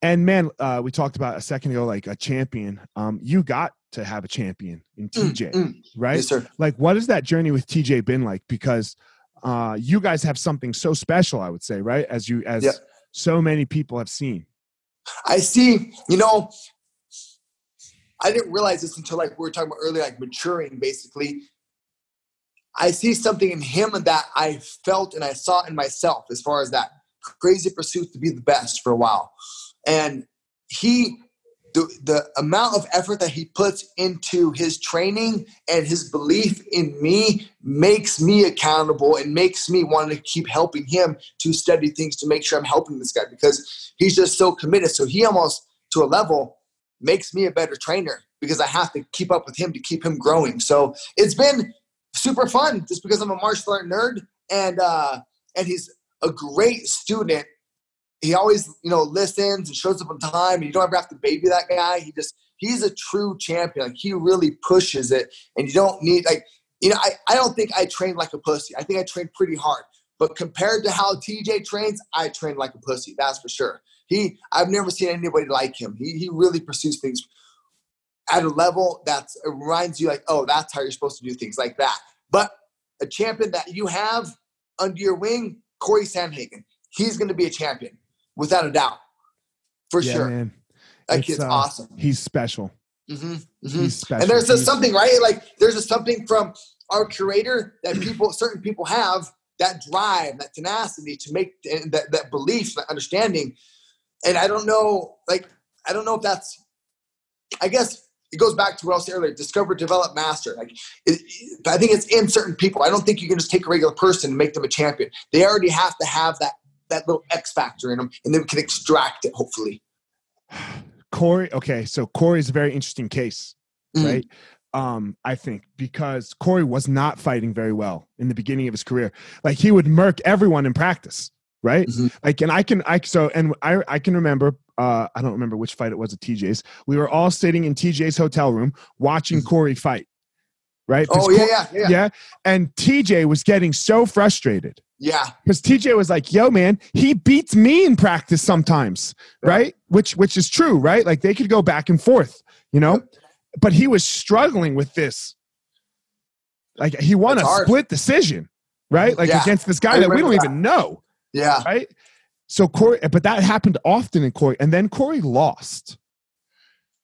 And man, uh, we talked about a second ago, like a champion. Um, you got to have a champion in Mm, TJ, mm. right? Yes, sir. Like, what has that journey with TJ been like? Because uh, you guys have something so special, I would say, right? As you, as Yep. so many people have seen. I see. You know, I didn't realize this until like we were talking about earlier, like maturing. Basically, I see something in him that I felt and I saw in myself, as far as that crazy pursuit to be the best for a while, and he. The, the amount of effort that he puts into his training and his belief in me makes me accountable and makes me want to keep helping him to study things to make sure I'm helping this guy because he's just so committed. So he almost, to a level, makes me a better trainer because I have to keep up with him to keep him growing. So it's been super fun just because I'm a martial art nerd and uh, and he's a great student. He always, you know, listens and shows up on time. And you don't ever have to baby that guy. He just he's a true champion. Like he really pushes it, and you don't need like you know. I, I don't think I train like a pussy. I think I train pretty hard. But compared to how TJ trains, I train like a pussy. That's for sure. He I've never seen anybody like him. He he really pursues things at a level that's it reminds you like, oh, that's how you're supposed to do things like that. But a champion that you have under your wing, Corey Sandhagen, he's going to be a champion without a doubt, for yeah, sure. man. That It's, kid's uh, awesome. He's special. hmm He's special. And there's just something, right? Like there's just something from our curator that people, certain people have that drive, that tenacity to make that, that belief, that understanding. And I don't know, like, I don't know if that's, I guess it goes back to what I was saying earlier, discover, develop, master. Like, it, I think it's in certain people. I don't think you can just take a regular person and make them a champion. They already have to have that, that little X factor in them and then we can extract it, hopefully. <sighs> Corey. Okay, so Corey is a very interesting case, Mm. right? Um, I think because Corey was not fighting very well in the beginning of his career. Like he would murk everyone in practice, right? Mhm. Like, and I can, I so, and I, I can remember. Uh, I don't remember which fight it was at TJ's. We were all sitting in TJ's hotel room watching Mhm. Corey fight, right? Oh yeah, Cor- yeah, yeah, yeah. And TJ was getting so frustrated yeah. because TJ was like, "Yo, man, he beats me in practice sometimes, Yeah. right?" Which which is true, right? Like they could go back and forth, you know. But he was struggling with this. Like he won That's a hard. split decision, right? Like Yeah. against this guy that we don't remember even know, Yeah. right? So Corey, but that happened often in Corey, and then Corey lost,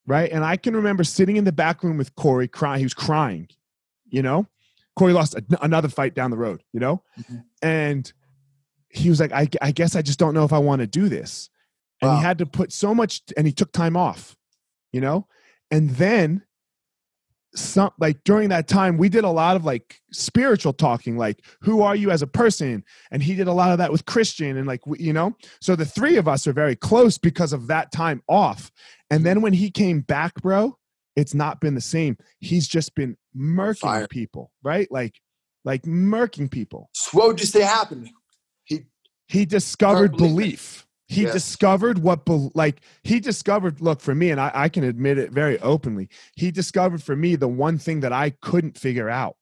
right? And I can remember sitting in the back room with Corey crying. He was crying, you know. Corey lost a, another fight down the road, you know, Mhm. and he was like, I, I guess I just don't know if I want to do this. And Wow. he had to put so much, and he took time off, you know, and then some like during that time we did a lot of like spiritual talking like who are you as a person? And he did a lot of that with christian and like we- you know? So the three of us are very close because of that time off. And then when he came back bro it's not been the same. He's just been murking Fire. people right? Like like murking people. So what would you say happened? He he discovered belief. He Yes. discovered what like he discovered look for me and I, I can admit it very openly he discovered for me the one thing that i couldn't figure out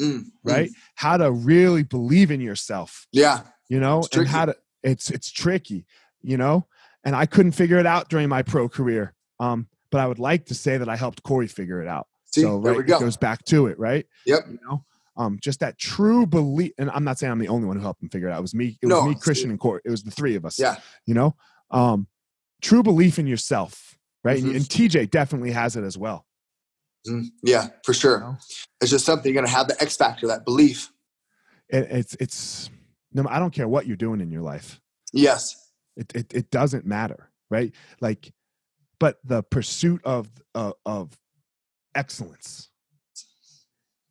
Mm, mm. right how to really believe in yourself Yeah. you know It's and how to it's it's tricky you know and i couldn't figure it out during my pro career um but i would like to say that i helped corey figure it out See, so there we go. it goes back to it right Yep. you know um just that true belief and i'm not saying i'm the only one who helped him figure it out it was me it was No, me christian and Court. it was the three of us Yeah. you know um true belief in yourself right Mhm. and, and tj definitely has it as well Mm, yeah, for sure. know? It's just something you're gonna have the X factor, that belief. it, it's it's no i don't care what you're doing in your life Yes. it, it, it doesn't matter right like but the pursuit of uh, of excellence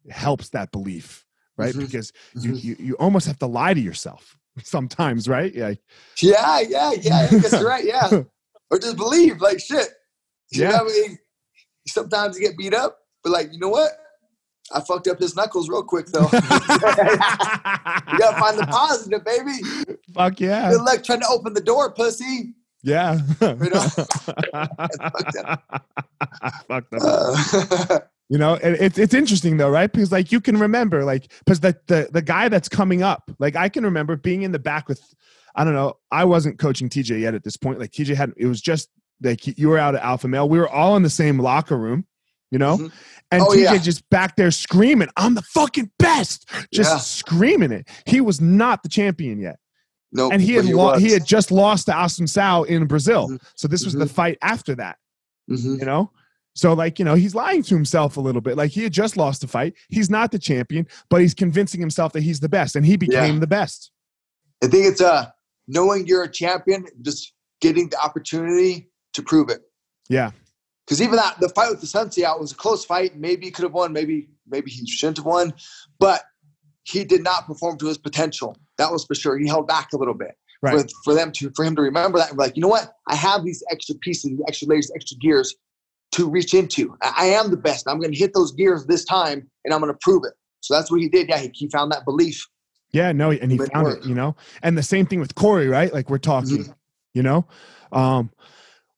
helps that belief right Mhm. because you, Mhm. you you almost have to lie to yourself <laughs> sometimes right like Yeah, yeah, yeah. I guess you're <laughs> right. Yeah. or just believe, like shit. You Yeah. know I mean? Sometimes you get beat up, but like, you know what? I fucked up his knuckles real quick though. <laughs> you gotta find the positive, baby. fuck yeah Good luck trying to open the door, pussy. yeah You know? fucked up Uh, You know, and it's it's interesting though, right? Because like you can remember, like, because the, the the guy that's coming up, like I can remember being in the back with, I don't know, I wasn't coaching TJ yet at this point. Like TJ had, it was just like you were out at Alpha Male. We were all in the same locker room, you know, Mhm. and Oh, TJ yeah. just back there screaming, "I'm the fucking best!" Just Yeah. screaming it. He was not the champion yet, no, and he had lo- he had just lost to Assunção in Brazil. Mhm. So this was the fight after that Mhm. you know so like you know he's lying to himself a little bit like he had just lost a fight he's not the champion but he's convincing himself that he's the best and he became Yeah. the best I think it's uh knowing you're a champion, just getting the opportunity to prove it. yeah Because even that the fight with the Assunção was a close fight. Maybe he could have won. Maybe maybe he shouldn't have won. But he did not perform to his potential. That was for sure. He held back a little bit. Right. For, for them to for him to remember that and be like, you know what? I have these extra pieces, these extra layers, extra gears to reach into. I, am the best. I'm going to hit those gears this time, and I'm going to prove it. So that's what he did. Yeah, he, he found that belief. yeah no and he found work. it you know and the same thing with corey right like we're talking Mhm. you know um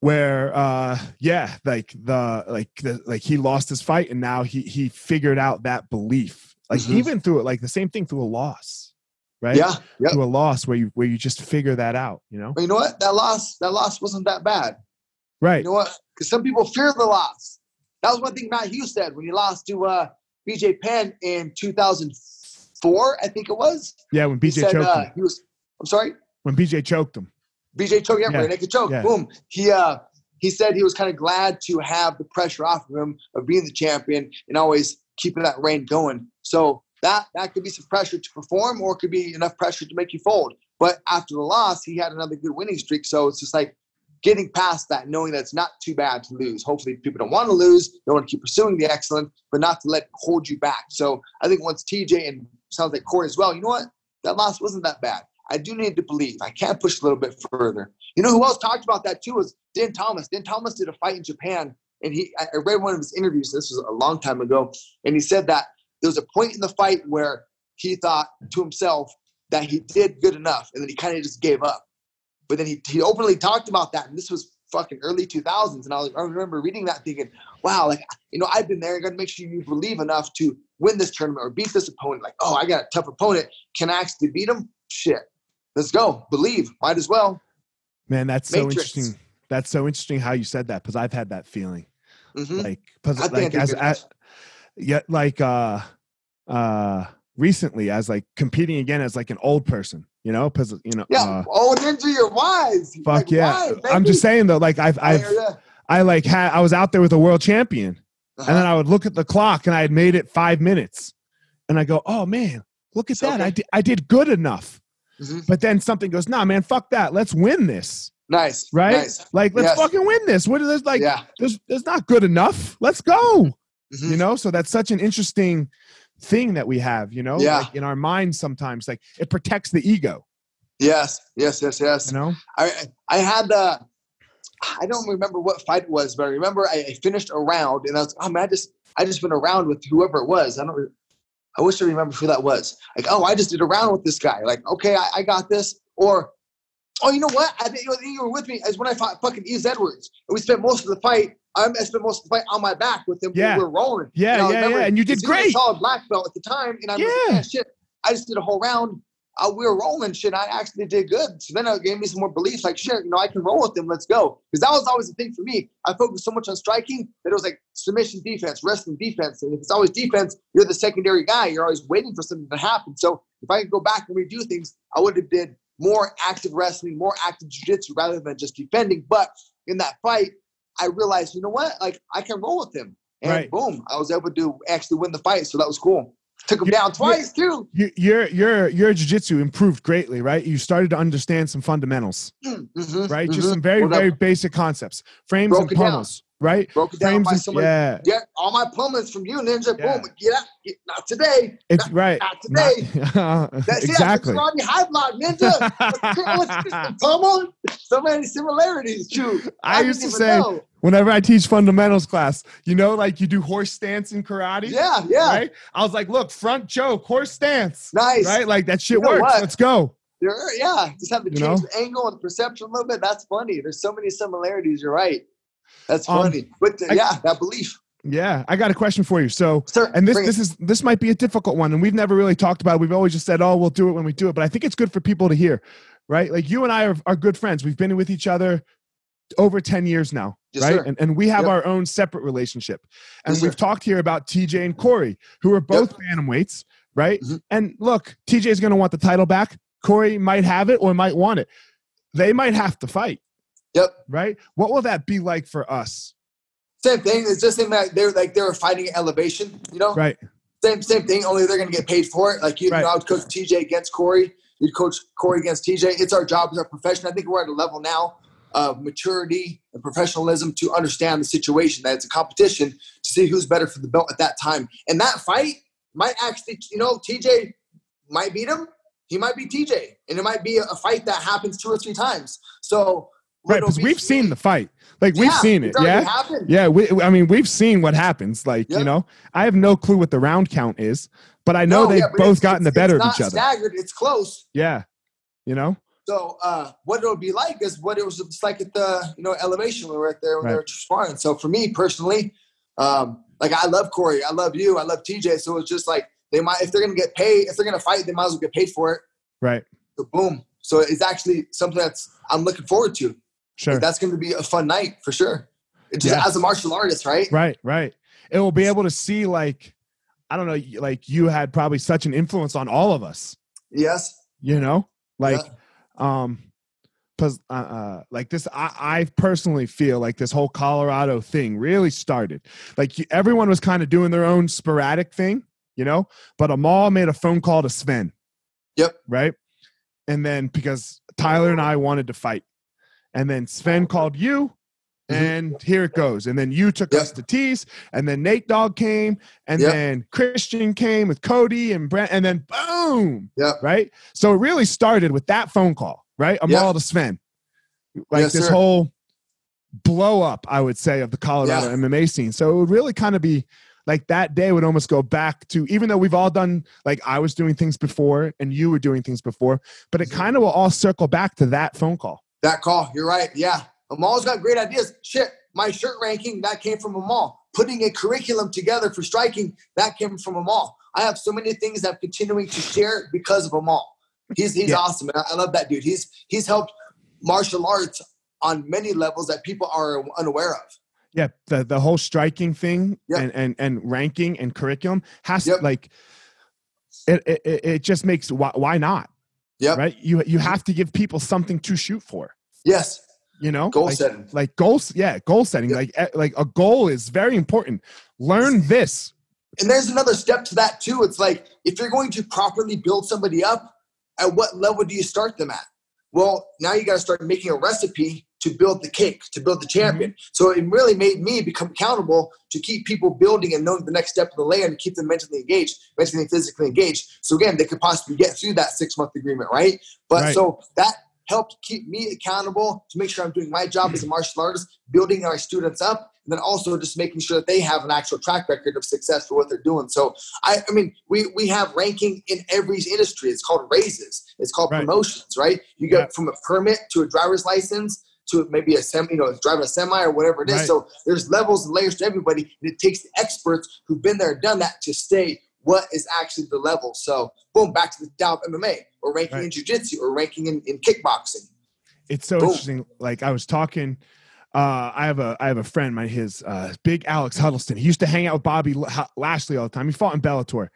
where uh yeah like the like the like he lost his fight and now he he figured out that belief like Mhm. even through it like the same thing through a loss right Yeah, yep. through a loss where you where you just figure that out you know But you know what? That loss, that loss wasn't that bad. right You know what? Because some people fear the loss. That was one thing Matt Hughes said when he lost to uh, BJ Penn in 2004, I think it was. yeah when He bj said choked uh, him he was. I'm sorry, when bj choked him BJ choke. Yeah, Yeah, naked choke. yeah. Boom. He uh he said he was kind of glad to have the pressure off of him of being the champion and always keeping that reign going. So that that could be some pressure to perform, or it could be enough pressure to make you fold. But after the loss, he had another good winning streak. So it's just like getting past that, knowing that it's not too bad to lose. Hopefully, people don't want to lose. They want to keep pursuing the excellence, but not to let hold you back. So I think once TJ and sounds like Corey as well, you know what? That loss wasn't that bad. I do need to believe. I can push a little bit further. You know who else talked about that too was Dan Thomas. Dan Thomas did a fight in Japan, and he I read one of his interviews. This was a long time ago, and he said that there was a point in the fight where he thought to himself that he did good enough, and then he kind of just gave up. But then he, he openly talked about that, and this was fucking early 2000s. And I was, I remember reading that thinking, wow, like, you know, I've been there. You got to make sure you believe enough to win this tournament or beat this opponent. Like, oh, I got a tough opponent. Can I actually beat him? Shit. Let's go. Believe. Might as well. Man, that's so interesting. That's so interesting how you said that because I've had that feeling. Mm-hmm. Like, cause, like as, as, yeah, like, uh, uh, recently as like competing again as like an old person, you know, because you know, yeah, uh, old ninja, you're wise. Fuck like, yeah! I'm just saying though, like I've I've I, I like had I was out there with a world champion, uh-huh. and then I would look at the clock and I had made it five minutes, and I go, oh man, look at that, okay. I did I did good enough. Mm-hmm. But then something goes, nah, man, fuck that. Let's win this. Nice. Right? Nice. Like, let's yes. fucking win this. What is this? Like, yeah. there's, there's not good enough. Let's go. Mm-hmm. You know, so that's such an interesting thing that we have, you know, yeah. like in our minds sometimes, like it protects the ego. Yes, yes, yes, yes. You know, I I had uh I don't remember what fight it was, but I remember I, I finished a round and I was, oh man, I just I just went around with whoever it was. I don't I wish I remember who that was. Like, oh, I just did a round with this guy. Like, okay, I, I got this. Or, oh, you know what? I think you were with me as when I fought fucking Yves Edwards. And we spent most of the fight I spent most of the fight on my back with him. Yeah. We were rolling. Yeah, yeah, yeah. And you did great. solid black belt at the time. And I yeah. like, shit, I just did a whole round. Uh, we were rolling shit. I actually did good. So then it gave me some more belief. Like, shit, you know, I can roll with them. Let's go. Because that was always the thing for me. I focused so much on striking that it was like submission defense, wrestling defense. And if it's always defense, you're the secondary guy. You're always waiting for something to happen. So if I could go back and redo things, I would have did more active wrestling, more active jiu-jitsu rather than just defending. But in that fight, I realized, you know what? Like I can roll with him. And right. boom, I was able to actually win the fight. So that was cool. Took him you, down twice too. You, your your your jiu-jitsu improved greatly, right? You started to understand some fundamentals, mm-hmm, right? Mm-hmm. Just some very, very basic concepts, frames and pummels right? Broke it down by someone. Yeah. yeah, all my pummels from you, Ninja. Yeah. Boom, get out. Get, not today. It's not, right. Not today. <laughs> Not, that's exactly. It. That's high block, Ninja. <laughs> Pummel. So many similarities, true. I, I used to say. Know. Whenever I teach fundamentals class, you know, like you do horse stance in karate. Yeah, yeah. Right? I was like, look, front choke, horse stance. Nice. Right? Like that shit you know works. What? Let's go. yeah, just have to change know? the angle and perception a little bit. That's funny. There's so many similarities. You're right. That's um, funny. Um, but the, I, yeah, that belief. Yeah, I got a question for you. So, Sir, and this this is this might be a difficult one, and we've never really talked about it. We've always just said, "Oh, we'll do it when we do it." But I think it's good for people to hear, right? Like you and I are, are good friends. We've been with each other over 10 years now yes, right and, and we have yep. our own separate relationship and yes, we've sir. talked here about tj and corey who are both yep. bantamweights right mm-hmm. and look tj is going to want the title back corey might have it or might want it they might have to fight Yep. Right? What will that be like for us? Same thing. It's just like they're like they were fighting elevation, you know? Right. Same same thing, only they're gonna get paid for it. Like you, right. you know, I would coach TJ against Corey, you'd coach Corey against TJ. It's our job, it's our profession. I think we're at a level now of maturity and professionalism to understand the situation that it's a competition to see who's better for the belt at that time. And that fight might actually, you know, TJ might beat him. He might be TJ, and it might be a fight that happens two or three times. So right because we've seen the fight. Like we've yeah, seen it yeah? happened. yeah we, i mean we've seen what happens like yep. you know? I have no clue what the round count is but i know no, they've yeah, both gotten the better of each other. staggered it's close. Yeah you know? So uh, what it would be like is what it was like at the you know elevation we were right there when right. they were sparring so for me personally um, like i love corey i love you i love tj so it's just like they might if they're gonna get paid if they're gonna fight they might as well get paid for it. Right. So boom. So it's actually something that's i'm looking forward to Sure. that's going to be a fun night for sure. Just yeah. as a martial artist, right? Right, right. It will be able to see like, I don't know, like you had probably such an influence on all of us. Yes. You know, like, yeah. um, because uh, uh, like this, I, I personally feel like this whole Colorado thing really started. Like everyone was kind of doing their own sporadic thing, you know. But Amal made a phone call to Sven. Yep. Right. And then because Tyler and I wanted to fight, and then Sven called you, mm-hmm. and here it goes. And then you took yep. us to Tease, and then Nate Dogg came, and yep. then Christian came with Cody and Brent, and then boom, yep. right? So it really started with that phone call, right? Amal to Sven, like yes, this sir. whole blow up, I would say, of the Colorado yeah. MMA scene. So it would really kind of be like that day would almost go back to even though we've all done like I was doing things before and you were doing things before, but it mm-hmm. kind of will all circle back to that phone call. That call, you're right. Yeah. Amal's got great ideas. Shit, my shirt ranking that came from Amal. Putting a curriculum together for striking that came from Amal. I have so many things that I'm continuing to share because of Amal. He's he's yeah. awesome. I, I love that dude. He's he's helped martial arts on many levels that people are unaware of. Yeah, the the whole striking thing yep. and, and and ranking and curriculum has yep. like it, it it just makes why why not? Yeah. Right? You you have to give people something to shoot for. Yes. You know? Goal like, setting. Like goals, yeah, goal setting. Yep. Like eh, like a goal is very important. Learn this. And there's another step to that too. It's like if you're going to properly build somebody up, at what level do you start them at? Well, now you got to start making a recipe to build the cake, to build the champion. Mm-hmm. So it really made me become accountable to keep people building and knowing the next step of the layer and keep them mentally engaged, mentally and physically engaged. So again, they could possibly get through that six month agreement, right? But right. so that helped keep me accountable to make sure I'm doing my job as a martial artist, building our students up, and then also just making sure that they have an actual track record of success for what they're doing. So I, I mean, we we have ranking in every industry. It's called raises. It's called right. promotions, right? You go from a permit to a driver's license to maybe a semi, you know, driving a semi or whatever it is. Right. So there's levels and layers to everybody, and it takes the experts who've been there and done that to stay what is actually the level. So boom, back to the Tao MMA or ranking right. in jiu-jitsu or ranking in, in kickboxing. It's so boom. interesting. Like I was talking uh, I have a I have a friend, my his uh, big Alex Huddleston. He used to hang out with Bobby Lashley all the time. He fought in Bellator.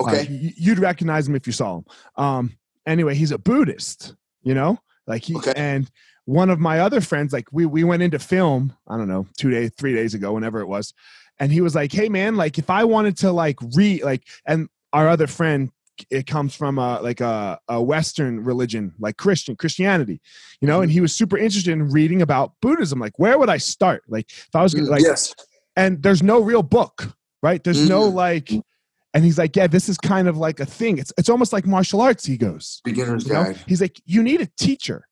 Uh, okay, uh, you'd recognize him if you saw him. Um, anyway, he's a Buddhist. You know, like he okay. and one of my other friends, like we we went into film. I don't know, two days, three days ago, whenever it was, and he was like, "Hey, man, like if I wanted to like read like," and our other friend it comes from a like a, a western religion like christian christianity you know and mm-hmm. he was super interested in reading about buddhism like where would i start like if i was gonna like yes and there's no real book right there's mm-hmm. no like and he's like yeah this is kind of like a thing it's it's almost like martial arts he goes beginner's guide know? he's like you need a teacher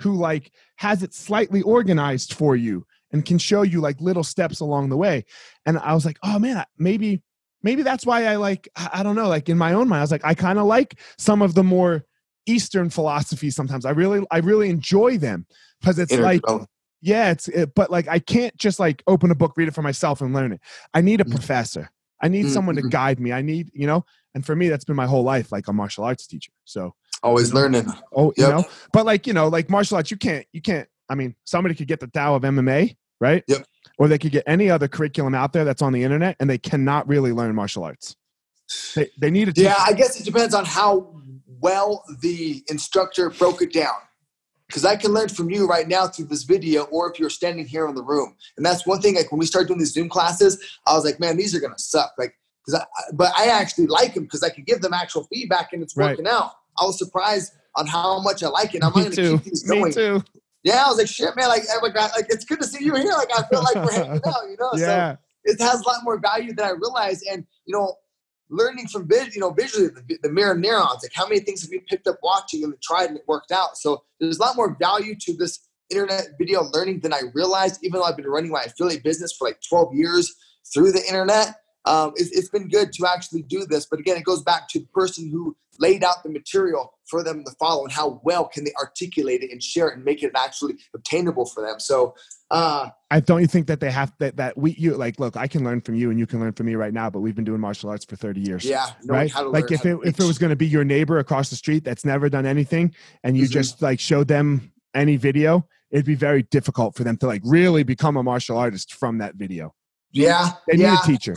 who like has it slightly organized for you and can show you like little steps along the way and i was like oh man maybe maybe that's why I like, I don't know, like in my own mind, I was like, I kind of like some of the more Eastern philosophies sometimes. I really, I really enjoy them because it's Inner like, yeah, it's, it, but like, I can't just like open a book, read it for myself and learn it. I need a mm-hmm. professor. I need mm-hmm. someone to guide me. I need, you know, and for me, that's been my whole life, like a martial arts teacher. So always learning. Oh, yep. you know, but like, you know, like martial arts, you can't, you can't, I mean, somebody could get the Tao of MMA, right? Yep or they could get any other curriculum out there that's on the internet and they cannot really learn martial arts. They, they need to. Yeah, I guess it depends on how well the instructor broke it down. Because I can learn from you right now through this video, or if you're standing here in the room. And that's one thing. Like when we start doing these Zoom classes, I was like, man, these are gonna suck. Like, because I, but I actually like them because I can give them actual feedback and it's working right. out. I was surprised on how much I like it. I'm going to keep these going. Me too yeah, I was like, shit, man, like, like, like, it's good to see you here. Like, I feel like we're hanging <laughs> out, you know? Yeah. So it has a lot more value than I realized. And, you know, learning from, you know, visually, the, the mirror neurons, like how many things have you picked up watching and tried and it worked out? So there's a lot more value to this internet video learning than I realized, even though I've been running my affiliate business for like 12 years through the internet. Um, it's, it's been good to actually do this. But again, it goes back to the person who laid out the material for them to follow and how well can they articulate it and share it and make it actually obtainable for them so uh, I don't you think that they have that that we you like look I can learn from you and you can learn from me right now but we've been doing martial arts for 30 years yeah right like if it if it was going to be your neighbor across the street that's never done anything and you mm-hmm. just like showed them any video it'd be very difficult for them to like really become a martial artist from that video yeah they yeah. need a teacher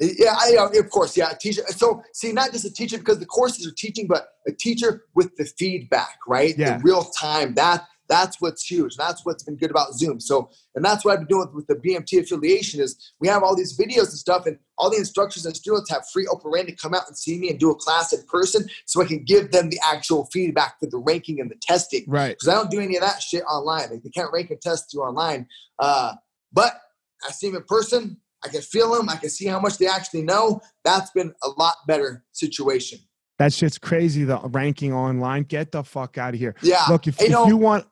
yeah, I, of course. Yeah, teacher. So, see, not just a teacher because the courses are teaching, but a teacher with the feedback, right? Yeah. The real time. That that's what's huge. That's what's been good about Zoom. So, and that's what I've been doing with, the BMT affiliation is we have all these videos and stuff, and all the instructors and students have free open to come out and see me and do a class in person, so I can give them the actual feedback for the ranking and the testing. Right. Because I don't do any of that shit online. Like they can't rank and test you online. Uh, but I see them in person I can feel them. I can see how much they actually know. That's been a lot better situation. That shit's crazy. The ranking online. Get the fuck out of here. Yeah. Look, if, if you want,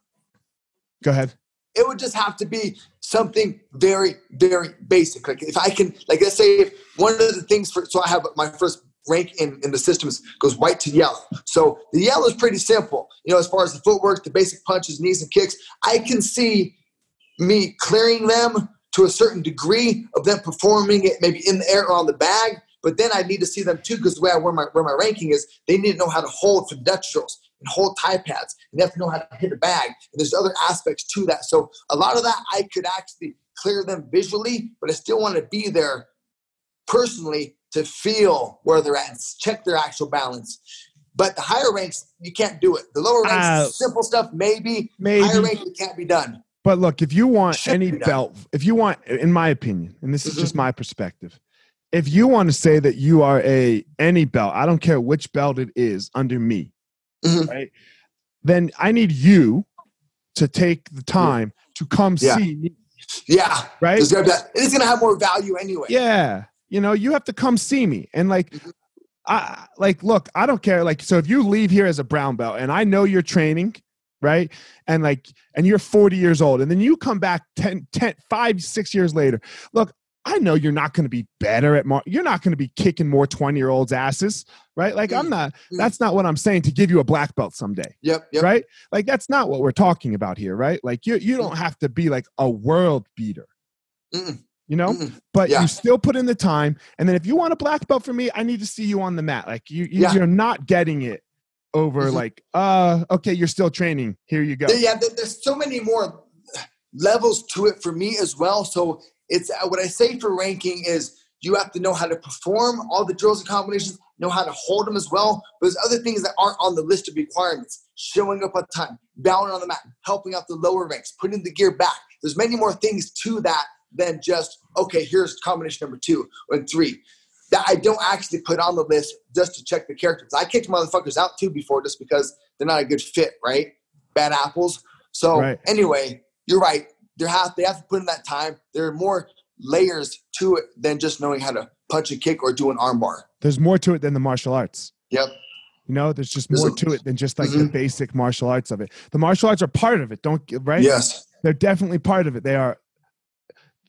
go ahead. It would just have to be something very, very basic. Like if I can, like let's say if one of the things for, so I have my first rank in, in the systems goes white to yellow. So the yellow is pretty simple. You know, as far as the footwork, the basic punches, knees, and kicks, I can see me clearing them to a certain degree of them performing it maybe in the air or on the bag. But then I need to see them too, because the way I where my where my ranking is, they need to know how to hold for Dutch strokes and hold tie pads. And they have to know how to hit a bag. And there's other aspects to that. So a lot of that I could actually clear them visually, but I still want to be there personally to feel where they're at and check their actual balance. But the higher ranks, you can't do it. The lower ranks, Uh, simple stuff, maybe. maybe. Higher ranks, it can't be done. But look, if you want any belt, if you want, in my opinion, and this is just my perspective, if you want to say that you are a any belt, I don't care which belt it is under me, Mhm. right? Then I need you to take the time to come Yeah. see me, Yeah. right? There's gonna be that- It's to have more value anyway. Yeah. You know, you have to come see me. And like Mhm. I like look, I don't care. Like, so if you leave here as a brown belt and I know you're training, right? And like, and you're 40 years old, and then you come back 10, 10 5, six years later. Look, I know you're not going to be better at mar- you're not going to be kicking more 20 year olds asses, right? Like, I'm mm-hmm. not, Mhm. that's not what I'm saying to give you a black belt someday Yep. Yep. right? Like that's not what we're talking about here, right? Like you you mm-hmm. don't have to be like a world beater. Mm-mm. You know? Mm-mm. But Yeah. you still put in the time and then if you want a black belt from me, I need to see you on the mat. Like you, you Yeah. you're not getting it over Mhm. like uh okay, you're still training. Here you go. Yeah, there's so many more levels to it for me as well. So it's uh, what I say for ranking is you have to know how to perform all the drills and combinations, know how to hold them as well. But there's other things that aren't on the list of requirements. Showing up on time, bowing on the mat, helping out the lower ranks, putting the gear back. There's many more things to that than just okay. Here's combination number two or three that I don't actually put on the list just to check the characters. I kicked motherfuckers out too before just because they're not a good fit, right? Bad apples. So Right. anyway, you're right. There have they have to put in that time. There are more layers to it than just knowing how to punch a kick or do an armbar. There's more to it than the martial arts. Yep. You know, there's just more to it than just like the Mhm. basic martial arts of it. The martial arts are part of it. Don't get right? Yes. They're definitely part of it. They are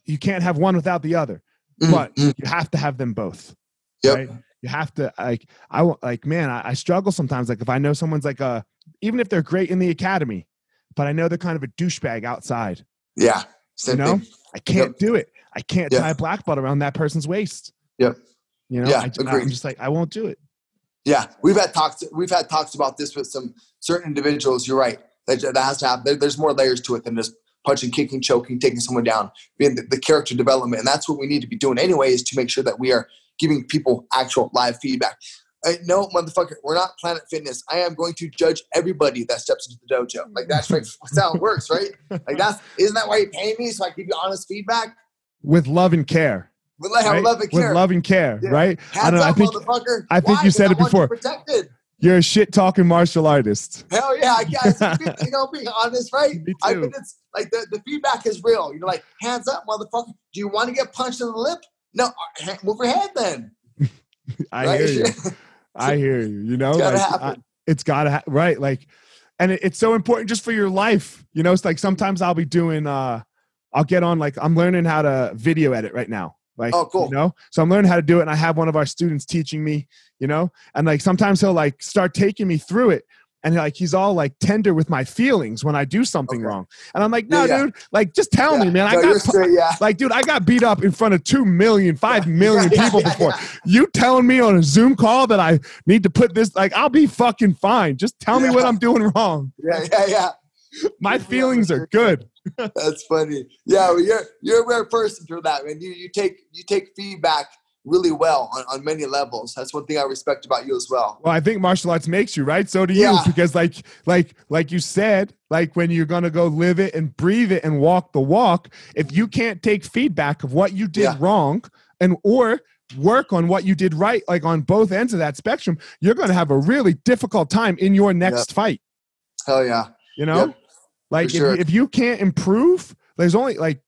you can't have one without the other. Mm, but mm, you have to have them both. Yep. Right? You have to like I want like man, I, I struggle sometimes. Like if I know someone's like a even if they're great in the academy, but I know they're kind of a douchebag outside. yeah. Same you know, thing. I can't do it. I can't Yeah. tie a black belt around that person's waist. Yep. You know, Yeah, I, agreed. am just like I won't do it. Yeah, we've had talks. We've had talks about this with some certain individuals. You're right. That, that has to happen. There's more layers to it than just punching, kicking, choking, taking someone down. Being the, the character development, and that's what we need to be doing anyway. Is to make sure that we are giving people actual live feedback. Uh, no, motherfucker, we're not Planet Fitness. I am going to judge everybody that steps into the dojo. Like that's right. <laughs> that's how it works, right? Like that's isn't that why you pay me so I give you honest feedback? With love and care. With like, right? love and care. With love and care, Yeah. right? Hands I don't know. I up, think motherfucker. I think Why? you said it I before. You're a shit talking martial artist. Hell yeah, I guess. <laughs> you know, being honest, right? Me I too. mean, it's like the, the feedback is real. You're like, hands up, motherfucker. Do you want to get punched in the lip? No, uh, move your head then. <laughs> I right? hear you. <laughs> I hear you. You know, It's gotta like, happen. I- it's gotta ha- right. Like, and it, it's so important just for your life. You know, it's like sometimes I'll be doing. uh I'll get on like I'm learning how to video edit right now. Like, Oh, cool. You know, so I'm learning how to do it, and I have one of our students teaching me. You know, and like sometimes he'll like start taking me through it. And like he's all like tender with my feelings when I do something Okay. wrong, and I'm like, no, Yeah, yeah. dude, like just tell me, man. No, I got straight, yeah. like, dude, I got beat up in front of two million, five <laughs> million Yeah, yeah, people yeah, before. yeah. You telling me on a Zoom call that I need to put this, like, I'll be fucking fine. Just tell me what I'm doing wrong. Yeah, yeah, yeah. My feelings are good. That's funny. Yeah, well, you're you're a rare person for that, man. You you take you take feedback really well on, on many levels. That's one thing I respect about you as well. Well, I think martial arts makes you right. So do you, Yeah. because like, like, like you said, like when you're gonna go live it and breathe it and walk the walk, if you can't take feedback of what you did Yeah. wrong and or work on what you did right, like on both ends of that spectrum, you're gonna have a really difficult time in your next fight. Hell yeah. You know, Yep, like if, sure. you, if you can't improve, there's only like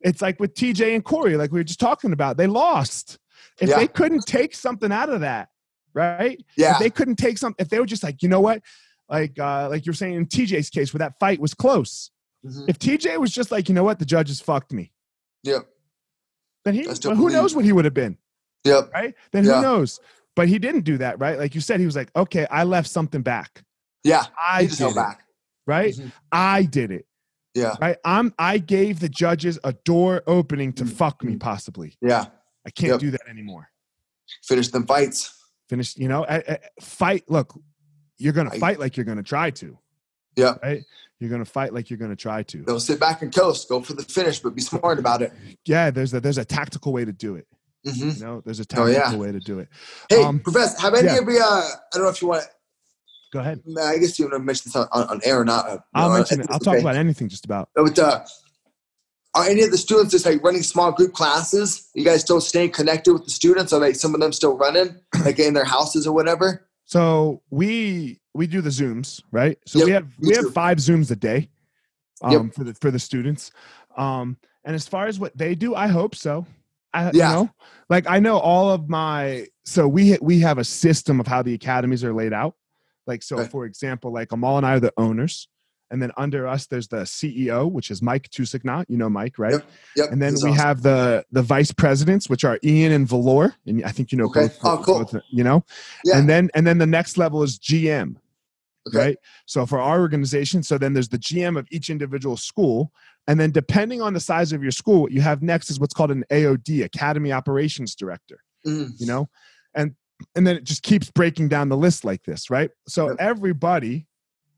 it's like with TJ and Corey, like we were just talking about, they lost. If Yeah. they couldn't take something out of that, right? Yeah. If they couldn't take some, if they were just like, you know what, like uh, like you're saying in TJ's case where that fight was close. Mhm. If TJ was just like, you know what, the judges fucked me, Yep. then he well, who knows what he would have been, Yep. right? Then Yeah. who knows? But he didn't do that, right? Like you said, he was like, okay, I left something back. Yeah. I He just held back. Right? Mhm. I did it. Yeah. Right. I'm I gave the judges a door opening to fuck me possibly. Yeah. I can't Yep. do that anymore. Finish them fights. Finish, you know, I, I- fight. Look, you're gonna I- fight like you're gonna try to. Yeah. Right. You're gonna fight like you're gonna try to. Don't sit back and coast. Go for the finish, but be smart about it. Yeah. There's a there's a tactical way to do it. hmm You know, there's a Oh, tactical yeah. way to do it. Hey, Um, Professor, have any yeah. of you? Uh, I don't know if you want. Go ahead. I guess you want to mention this on, on, air or not. uh, I'll no, mention it. I'll talk okay. about anything just about. But uh, are any of the students just like running small group classes? You guys still staying connected with the students? Are like some of them still running, <clears throat> like in their houses or whatever? So we we do the zooms, right? So we have we have five zooms a day um, Yep. for the for the students. Um, and as far as what they do, I hope so. I, Yeah. you know, like I know all of my. So we we have a system of how the academies are laid out. Like so, Okay. for example, like Amal and I are the owners, and then under us there's the CEO, which is Mike Tusignot. You know Mike, right? Yep, Yep. And then we awesome. have the the vice presidents, which are Ian and Valor, and I think you know Okay. both. Oh, cool. both, you know, Yeah. and then and then the next level is GM, Okay. right? So for our organization, so then there's the GM of each individual school, and then depending on the size of your school, what you have next is what's called an AOD, Academy Operations Director. Mhm. You know, and and then it just keeps breaking down the list like this, right? So Yep. everybody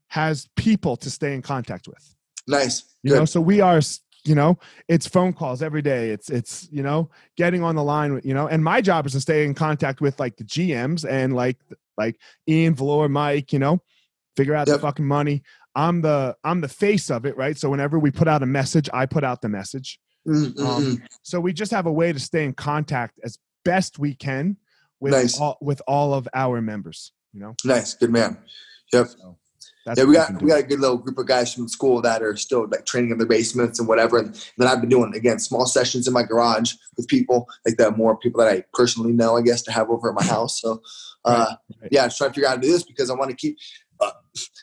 has people to stay in contact with Nice. you Good. know so we are you know it's phone calls every day it's it's you know getting on the line you know and my job is to stay in contact with like the gms and like like ian valor mike you know figure out the fucking money i'm the i'm the face of it right so whenever we put out a message i put out the message Mm, mm, um, mm. so we just have a way to stay in contact as best we can with Nice. all with all of our members you know Nice. Good man. Yep. so yeah, we got we got a good little group of guys from school that are still like training in their basements and whatever. And then I've been doing again small sessions in my garage with people like that, more people that I personally know, I guess, to have over at my house. So, uh, right. yeah, just trying to figure out how to do this because I want to keep, uh,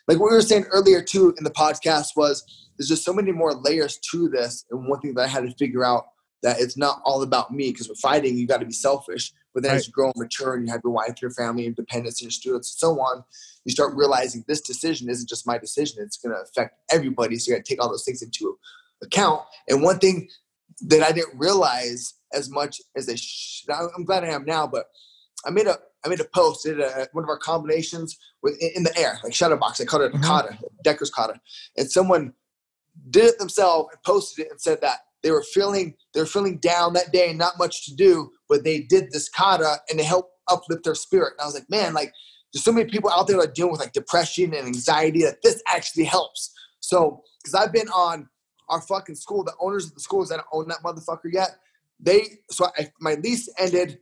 like what we were saying earlier too in the podcast was there's just so many more layers to this. And one thing that I had to figure out that it's not all about me because with fighting you got to be selfish. But then as you grow and mature and you have your wife, your family, your dependents, your students, and so on, you start realizing this decision isn't just my decision. It's going to affect everybody. So you got to take all those things into account. And one thing that I didn't realize as much as I, sh- I'm glad I am now, but I made a I made a post, did a, one of our combinations with in in the air, like shadow box. I called it a mm-hmm. kata, Decker's kata, and someone did it themselves and posted it and said that they were feeling they were feeling down that day and not much to do, but they did this kata and it helped uplift their spirit. And I was like, man, like there's so many people out there that are dealing with like depression and anxiety that this actually helps. So, because I've been on our fucking school, the owners of the schools that don't own that motherfucker yet, they so I, my lease ended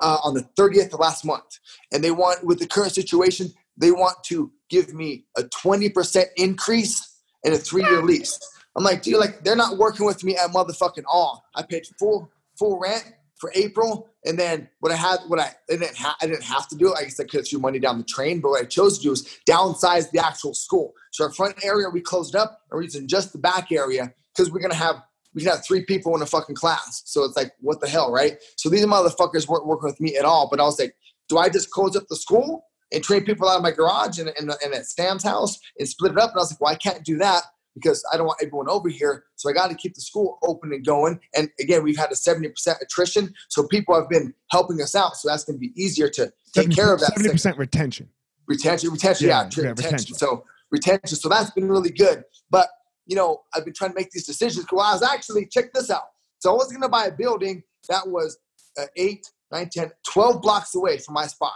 uh, on the 30th of last month, and they want with the current situation, they want to give me a 20% increase in a three-year lease. I'm like, dude, like they're not working with me at motherfucking all. I paid full full rent for April, and then what I had, what I, I didn't, ha- I didn't have to do it. I guess I could have threw money down the train, but what I chose to do is downsize the actual school. So our front area we closed up, and we're using just the back area because we're gonna have we can have three people in a fucking class. So it's like, what the hell, right? So these motherfuckers weren't working with me at all. But I was like, do I just close up the school and train people out of my garage and, and, at Sam's house and split it up? And I was like, well, I can't do that because I don't want everyone over here. So I got to keep the school open and going. And again, we've had a 70% attrition. So people have been helping us out. So that's going to be easier to take care of that. Seventy percent retention. Retention, retention, Yeah, yeah, yeah, retention. retention. So retention. So that's been really good. But you know, I've been trying to make these decisions. Well, I was actually check this out. So I was going to buy a building that was uh, eight, nine, 10, 12 blocks away from my spot,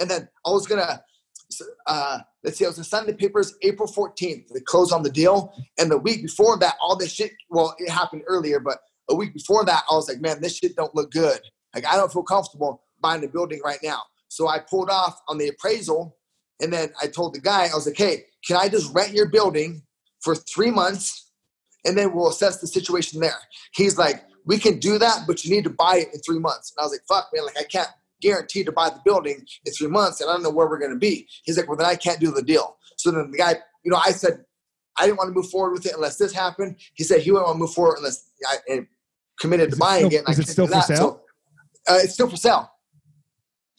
and then I was going to. Uh, let's see, I was sign the papers April 14th. They closed on the deal, and the week before that, all this shit. Well, it happened earlier, but a week before that, I was like, man, this shit don't look good. Like, I don't feel comfortable buying the building right now. So I pulled off on the appraisal, and then I told the guy, I was like, hey, can I just rent your building for three months, and then we'll assess the situation there? He's like, we can do that, but you need to buy it in three months. And I was like, fuck, man, like I can't guarantee to buy the building in three months, and I don't know where we're gonna be. He's like, well, then I can't do the deal. So then the guy, you know, I said I didn't want to move forward with it unless this happened. He said he wouldn't want to move forward unless I committed Is to buying still- it. And is I it still for that. sale? So, uh, it's still for sale.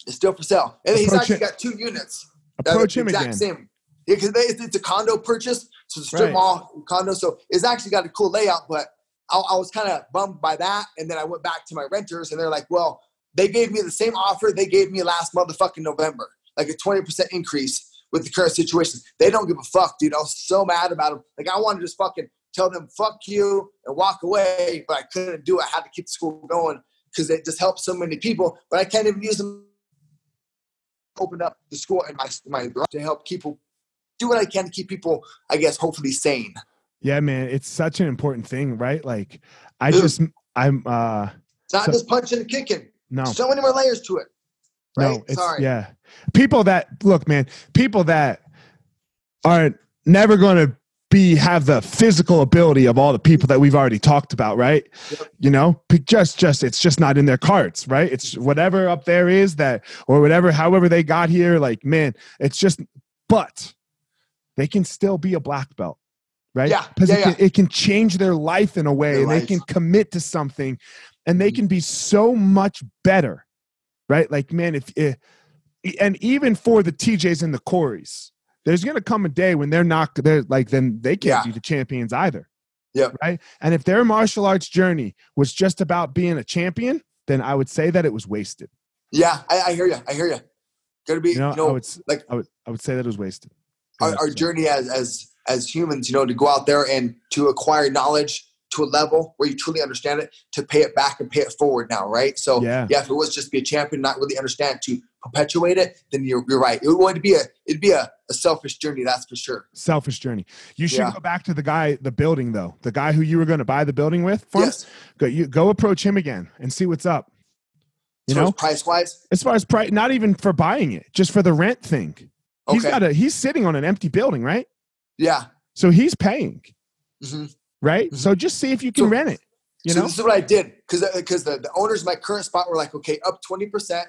It's still for sale, and he's actually it- got two units. Approach him exact again. Same. Yeah, because it's, it's a condo purchase, so it's a strip Right. mall condo. So it's actually got a cool layout, but I, I was kind of bummed by that. And then I went back to my renters, and they're like, "Well, they gave me the same offer they gave me last motherfucking November, like a twenty percent increase with the current situation. They don't give a fuck, dude. I was so mad about them. Like I wanted to just fucking tell them fuck you and walk away, but I couldn't do it. I had to keep the school going because it just helped so many people. But I can't even use them. Open up the school and my my to help people do what I can to keep people, I guess, hopefully sane. Yeah, man, it's such an important thing, right? Like, I Dude. just, I'm, uh, It's not So- just punching and kicking. No, So many more layers to it. Right? no, it's, Sorry. yeah. People that, look, man, people that are never going to be, have the physical ability of all the people that we've already talked about, right? Yep. You know, just, just, it's just not in their cards, right? It's mm-hmm. whatever up there is that, or whatever, however they got here, like, man, it's just, but they can still be a black belt. Right? Yeah, Because yeah, it, can, it can change their life in a way Their and they can commit to something and they Mhm. can be so much better. Right? Like, man, if, if and even for the TJs and the Corys, there's gonna come a day when they're not they're like then they can't Yeah. be the champions either. Yep. Right. And if their martial arts journey was just about being a champion, then I would say that it was wasted. Yeah, I, I hear you. I hear you. Gotta be, You know, you know, I would like- I would I would say that it was wasted. our, our journey as as as humans, you know, to go out there and to acquire knowledge to a level where you truly understand it, to pay it back and pay it forward now, right? So Yeah. if it was just be a champion, not really understand to perpetuate it, then you're you're right. It would be a it'd be a, a selfish journey, that's for sure. Selfish journey. You should Yeah. go back to the guy, the building though. The guy who you were going to buy the building with. From, Yes. Go, you go approach him again and see what's up. You know, price wise. as far as price, not even for buying it, just for the rent thing. Okay. He's got a he's sitting on an empty building, right? Yeah. So he's paying, hmm right? Mhm. So just see if you can So- rent it. You so know, this is what I did because because the, the owners of my current spot were like, okay, up twenty percent,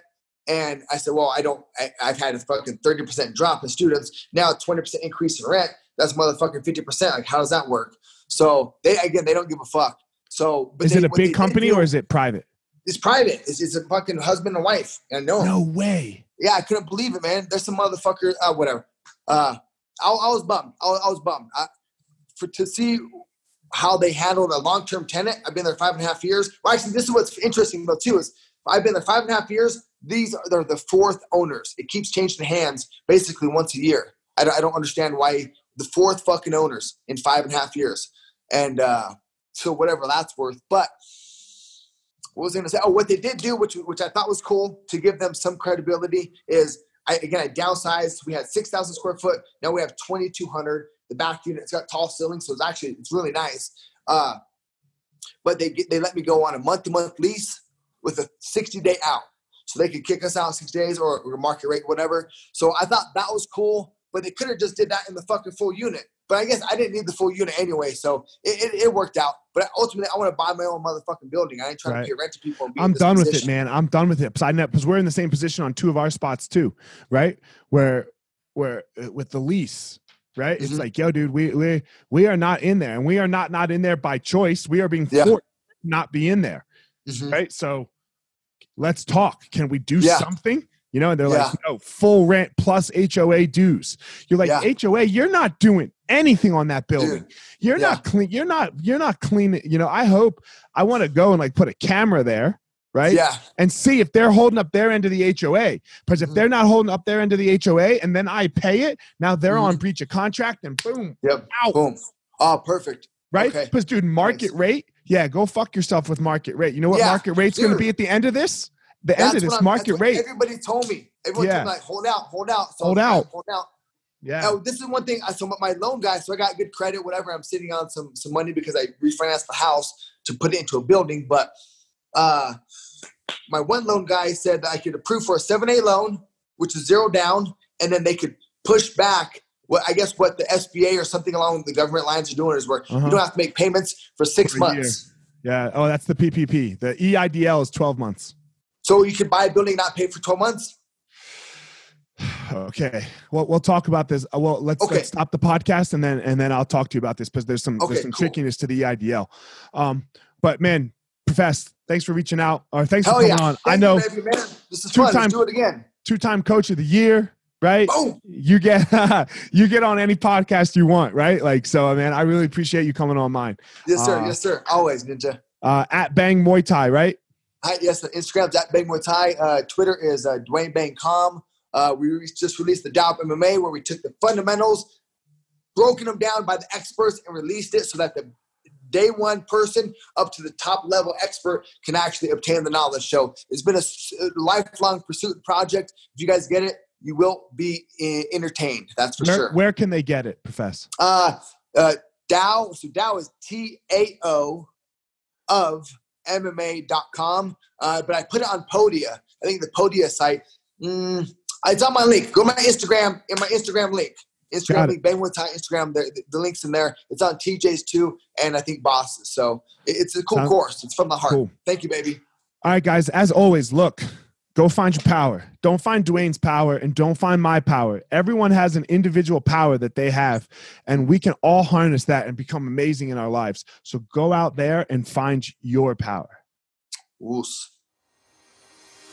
and I said, well, I don't. I, I've had a fucking thirty percent drop in students. Now twenty percent increase in rent. That's motherfucking fifty percent. Like, how does that work? So they again, they don't give a fuck. So, but is they, it a big company do- or is it private? it's private? It's, it's a fucking husband and wife. And I know. 'em. No way. Yeah, I couldn't believe it, man. There's some motherfucker. Uh, whatever. Uh, I, I was bummed. I, was- I was bummed. I, for to see how they handled a long-term tenant. I've been there five and a half years. Well, actually, this is what's interesting though too is I've been there five and a half years. These are they're the fourth owners. It keeps changing hands basically once a year. I don't, I don't understand why the fourth fucking owners in five and a half years. And uh, so whatever that's worth, but what was I going to say? Oh, what they did do, which which I thought was cool to give them some credibility, is I again I downsized. We had six thousand square foot. Now we have twenty two hundred. The back unit it's got tall ceilings, so it's actually it's really nice. Uh, but they get, they let me go on a month to month lease with a sixty day out, so they could kick us out six days or, or market rate whatever. So I thought that was cool, but they could have just did that in the fucking full unit. But I guess I didn't need the full unit anyway, so it, it, it worked out. But ultimately, I want to buy my own motherfucking building. I ain't trying Right. to get rent to people. And be in I'm done with it, man. I'm done with it. Because we're in the same position on two of our spots too, right? Where where uh, with the lease, right? It's Mhm. like, yo, dude, we we we are not in there, and we are not not in there by choice. We are being Yeah. forced to not be in there, Mhm. right? So let's talk. Can we do Yeah. something? You know, and they're Yeah. like, no, full rent plus HOA dues. You're like, Yeah. HOA, you're not doing anything on that building. Dude, You're Yeah. not clean. You're not. You're not cleaning. You know. I hope. I want to go and like put a camera there, right? Yeah, And see if they're holding up their end of the HOA. Because if Mhm. they're not holding up their end of the HOA, and then I pay it, now they're Mm-hmm. on breach of contract, and boom, yep. out. Boom. Oh, perfect. Right? Okay. Because dude, market Nice. rate. Yeah, go fuck yourself with market rate. You know what Yeah, market rate's going to be at the end of this? The end of this market rate. Everybody told me. Everyone Yeah. told me like, hold out, hold out. So Hold out. Hold out. Yeah. Now, this is one thing. I- So my loan guy, so I got good credit, whatever. I'm sitting on some some money because I refinanced the house to put it into a building. But uh, my one loan guy said that I could approve for a 7A loan, which is zero down, and then they could push back. What I guess what the SBA or something along the government lines are doing is where Uh-huh. you don't have to make payments for six For year. months. Yeah. Oh, that's the PPP. The EIDL is 12 months. So you could buy a building, not pay for 12 months. <sighs> Okay. Well, we'll talk about this. Uh, Well, let's, Okay. let's stop the podcast and then and then I'll talk to you about this because there's some Okay, there's some cool. trickiness to the EIDL. Um, but man, Profess, thanks for reaching out or thanks Hell for coming yeah! on. I know you, baby, man. This is Two fun. time- Let's do it again. two-time coach of the year, right? Boom. You get <laughs> you get on any podcast you want, right? Like so, man. I really appreciate you coming on mine. Yes, sir. Uh, yes, sir. Always, Ninja. Uh, at Bang Muay Thai, right? Hi, yes, the Instagram's at Bang Muay Thai. Uh, Twitter is uh, Duane Bang Com. Uh, we re- just released the Tao MMA where we took the fundamentals, broken them down by the experts, and released it so that the day one person up to the top level expert can actually obtain the knowledge. So it's been a lifelong pursuit project. If you guys get it, you will be eh, entertained. That's for Where, sure. where can they get it, Professor? Uh, uh, Tao, so Tao is T A O of MMA.com. Uh, but I put it on Podia. I think the Podia site. Mm, it's on my link. Go to my Instagram in my Instagram link. Instagram Bang Muay Thai Instagram. The, the, link's in there. It's on TJ's too, and I think Boss's. So it's a cool Sound- course. It's from the heart. Cool. Thank you, baby. All right, guys. As always, look, go find your power. Don't find Duane's power and don't find my power. Everyone has an individual power that they have, and we can all harness that and become amazing in our lives. So go out there and find your power. Woos.